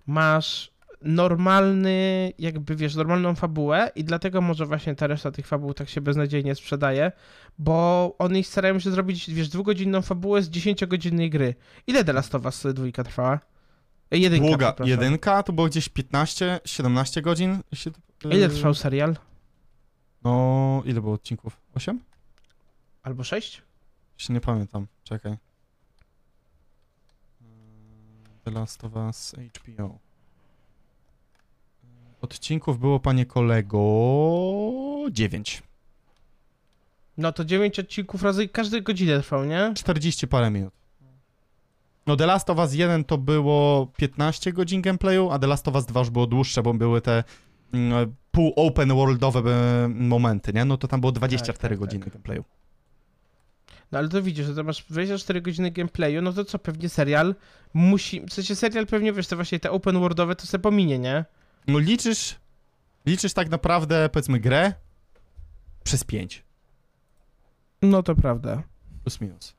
masz normalny, jakby wiesz, normalną fabułę i dlatego może właśnie ta reszta tych fabuł tak się beznadziejnie sprzedaje, bo oni starają się zrobić, wiesz, dwugodzinną fabułę z 10-godzinnej gry. Ile The Last of Us dwójka trwała? E, Jedynka, Długa. Jedynka to było gdzieś 15-17 godzin. jeśli Ile trwał serial? No, ile było odcinków? 8? Albo 6? Jeszcze nie pamiętam. Czekaj. The Last of Us HBO. Odcinków było, panie kolego, 9. No to 9 odcinków razy każdej godzinę trwał, nie? 40 parę minut. No The Last of Us 1 to było 15 godzin gameplayu, a The Last of Us 2 już było dłuższe, bo były te mm, pół open worldowe e, momenty, nie? No to tam było 24 Tak, tak, godziny tak. gameplayu. No ale to widzisz, że to masz 24 godziny gameplayu, no to co, pewnie serial musi, w sensie serial pewnie, wiesz, te właśnie te open worldowe to se pominie, nie? No liczysz, liczysz tak naprawdę, powiedzmy, grę przez 5, No to prawda. plus minus.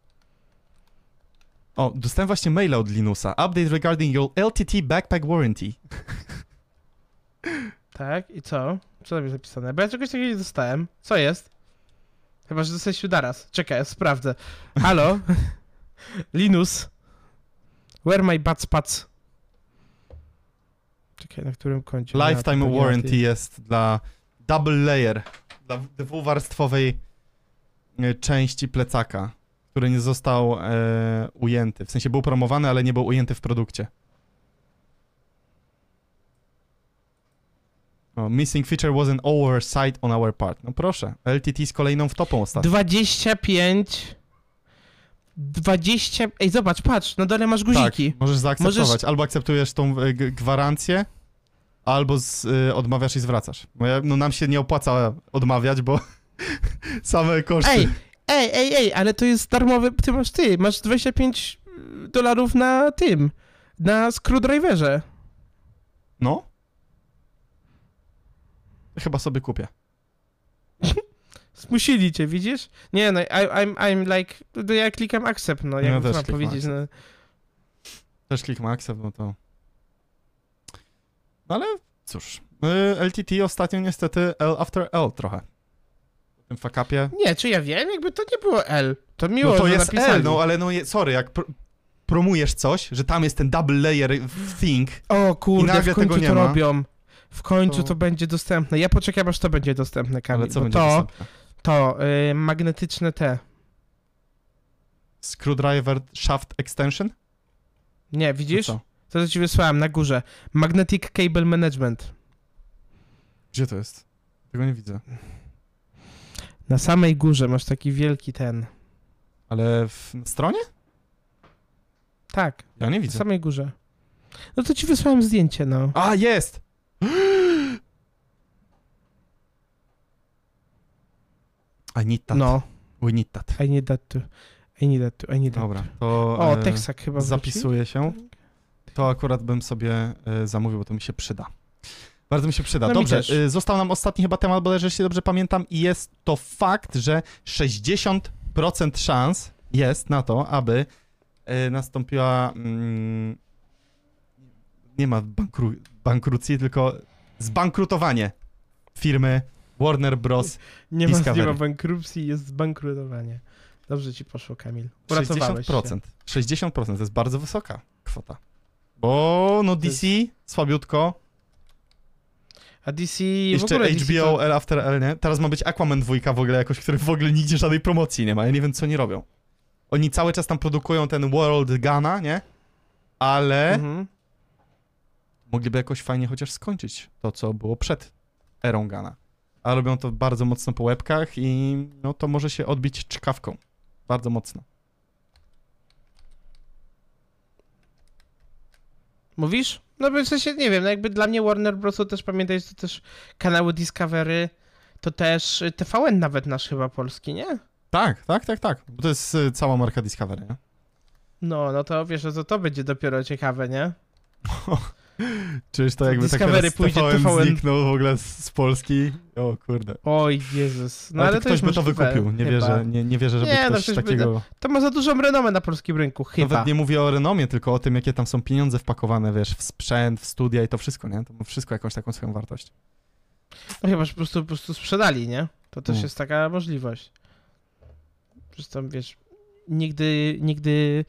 O, dostałem właśnie maila od Linusa. Update regarding your LTT backpack warranty. <laughs> Tak, i co? Co tam jest napisane? Bo ja czegoś takiego nie dostałem. Co jest? Chyba, że dostałeś naraz. Czekaj, ja sprawdzę. Halo? <laughs> Linus? Where my butts pats? Czekaj, na którym? Ja, Lifetime warranty ty. jest dla double layer, dla dwuwarstwowej e, części plecaka, który nie został e, ujęty. W sensie był promowany, ale nie był ujęty w produkcie. O, missing feature was an oversight on our part. No proszę, LTT z kolejną wtopą ostatnio. 25... 20... Ej, zobacz, patrz, na dole masz guziki. Tak, możesz zaakceptować. Możesz- Albo akceptujesz tą e, gwarancję, albo z, e, odmawiasz i zwracasz. Bo ja, no nam się nie opłaca odmawiać, bo <laughs> same koszty. Ej, ej, ej, ej, ale to jest darmowy, ty masz ty, masz 25 dolarów na tym, na screwdriverze. No? Chyba sobie kupię. Zmusili cię, widzisz? Nie no, I, I'm, I'm like, to ja klikam accept, no, Ja jak mam klikam powiedzieć, no. Też klikam accept, no to... No ale cóż, y, LTT ostatnio niestety L after L trochę. W tym fakapie. Nie, czy ja wiem, jakby to nie było L, to miło, No to jest napisali. L, no ale no sorry, jak pr promujesz coś, że tam jest ten double layer thing, O I kurde, nagle w końcu tego nie to ma. robią. W końcu To- to... będzie dostępne. Ja poczekam, aż to będzie dostępne, Kamil, ale co będzie to, dostępne? to y, magnetyczne te. Screwdriver shaft extension? Nie, To widzisz? co? To, co ci wysłałem na górze. Magnetic Cable Management. Gdzie to jest? Tego nie widzę. Na samej górze masz taki wielki ten. Ale w na stronie? Tak, Ja nie na widzę. samej górze. No to ci wysłałem zdjęcie, no. A, jest! <gasps> I need that. No, We need that. I need that too. I need that too, I need that Dobra, too. to O, e, Texac chyba wrócił. zapisuję się. To akurat bym sobie e, zamówił, bo to mi się przyda. Bardzo mi się przyda. No dobrze, e, został nam ostatni chyba temat, bo jeżeli dobrze pamiętam, i jest to fakt, że 60% szans jest na to, aby nastąpiła. Mm, nie ma bankru, bankruccji, tylko zbankrutowanie firmy Warner Bros. Nie ma, nie ma bankrupcji, jest zbankrutowanie. Dobrze ci poszło, Kamil. Uratowałeś 60%. się. 60% to jest bardzo wysoka kwota. Bo no DC słabiutko. A DC w Jeszcze ogóle DC HBO to... L After L, nie? Teraz ma być Aquaman 2 w ogóle jakoś, który w ogóle nigdzie żadnej promocji nie ma. Ja nie wiem, co oni robią. Oni cały czas tam produkują ten World Gana, nie? Ale Mhm. Mogliby jakoś fajnie chociaż skończyć to, co było przed erą Gana. A robią to bardzo mocno po łebkach i no to może się odbić czkawką. Bardzo mocno. Mówisz? No bo w sensie, nie wiem, no jakby dla mnie Warner Bros. też pamiętaj, że to też kanały Discovery, to też y, TVN nawet nasz chyba polski, nie? Tak, tak, tak, tak. Bo to jest y, cała marka Discovery, nie? No, no to wiesz, no to to będzie dopiero ciekawe, nie? <laughs> Czyż to jakby tak Discovery teraz pójdzie, TVN, TVN. zniknął w ogóle z, z Polski? O kurde. Oj, Jezus. No ale, ale, to to ktoś by to wykupił. Nie chyba. wierzę, nie, nie wierzę, żeby Nie, no ktoś przecież by takiego... To ma za dużą renomę na polskim rynku, chyba. Nawet nie mówię o renomie, tylko o tym, jakie tam są pieniądze wpakowane, wiesz, w sprzęt, w studia i to wszystko, nie? To ma wszystko jakąś taką swoją wartość. No chyba, że po prostu, po prostu sprzedali, nie? To też Mm. jest taka możliwość. Przecież tam, wiesz, nigdy, nigdy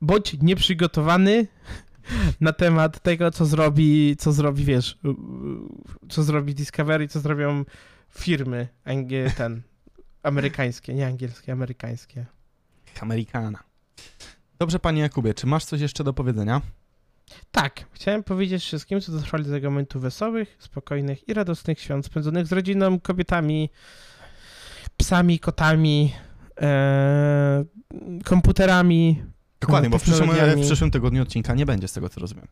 bądź nieprzygotowany <laughs> na temat tego, co zrobi, co zrobi, wiesz, co zrobi Discovery, co zrobią firmy ten, amerykańskie, nie angielskie, amerykańskie. Amerykana. Dobrze, panie Jakubie, czy masz coś jeszcze do powiedzenia? Tak, chciałem powiedzieć wszystkim, co dotrwali do tego momentu wesołych, spokojnych i radosnych świąt spędzonych z rodziną, kobietami, psami, kotami, e, komputerami. Dokładnie, bo w przyszłym, w przyszłym tygodniu odcinka nie będzie, z tego co rozumiem.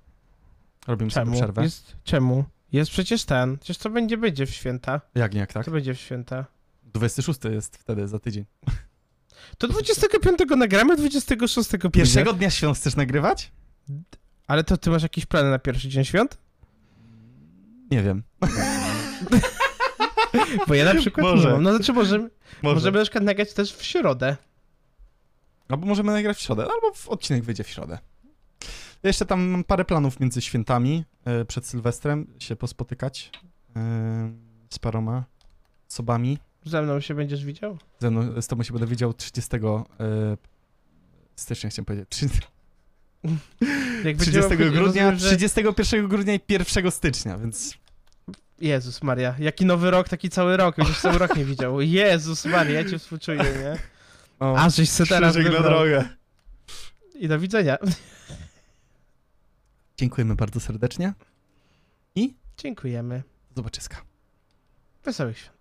Robimy sobie Czemu? przerwę. Jest, czemu? Jest przecież ten. Przecież co będzie, będzie w święta. Jak nie, jak tak? Co będzie w święta? 26 jest wtedy, za tydzień. To 25 nagramy, 26 pójdzie. Pierwszego dnia świąt chcesz nagrywać? Ale to ty masz jakieś plany na pierwszy dzień świąt? Nie wiem. Bo ja na <laughs> przykład Może. nie mam. No znaczy możemy, Może. możemy na przykład nagrać też w środę. Albo możemy nagrać w środę, albo w odcinek wyjdzie w środę. Ja jeszcze tam mam parę planów między świętami, e, przed Sylwestrem się pospotykać e, z paroma osobami. Ze mną się będziesz widział? Ze mną, z tobą się będę widział 30 e, stycznia, chciałem powiedzieć. 30, <laughs> Jak 30 będziemy obchodzić- grudnia, rozumiem, że- 31 grudnia i 1 stycznia, więc Jezus Maria, jaki nowy rok, taki cały rok, będziesz cały rok nie widział. Jezus Maria, ja cię współczuję, nie? O, A, żeś se teraz krzyżyk na wybrał. drogę. I do widzenia. Dziękujemy bardzo serdecznie. Dziękujemy. Do zobaczyska. Wesołych świąt.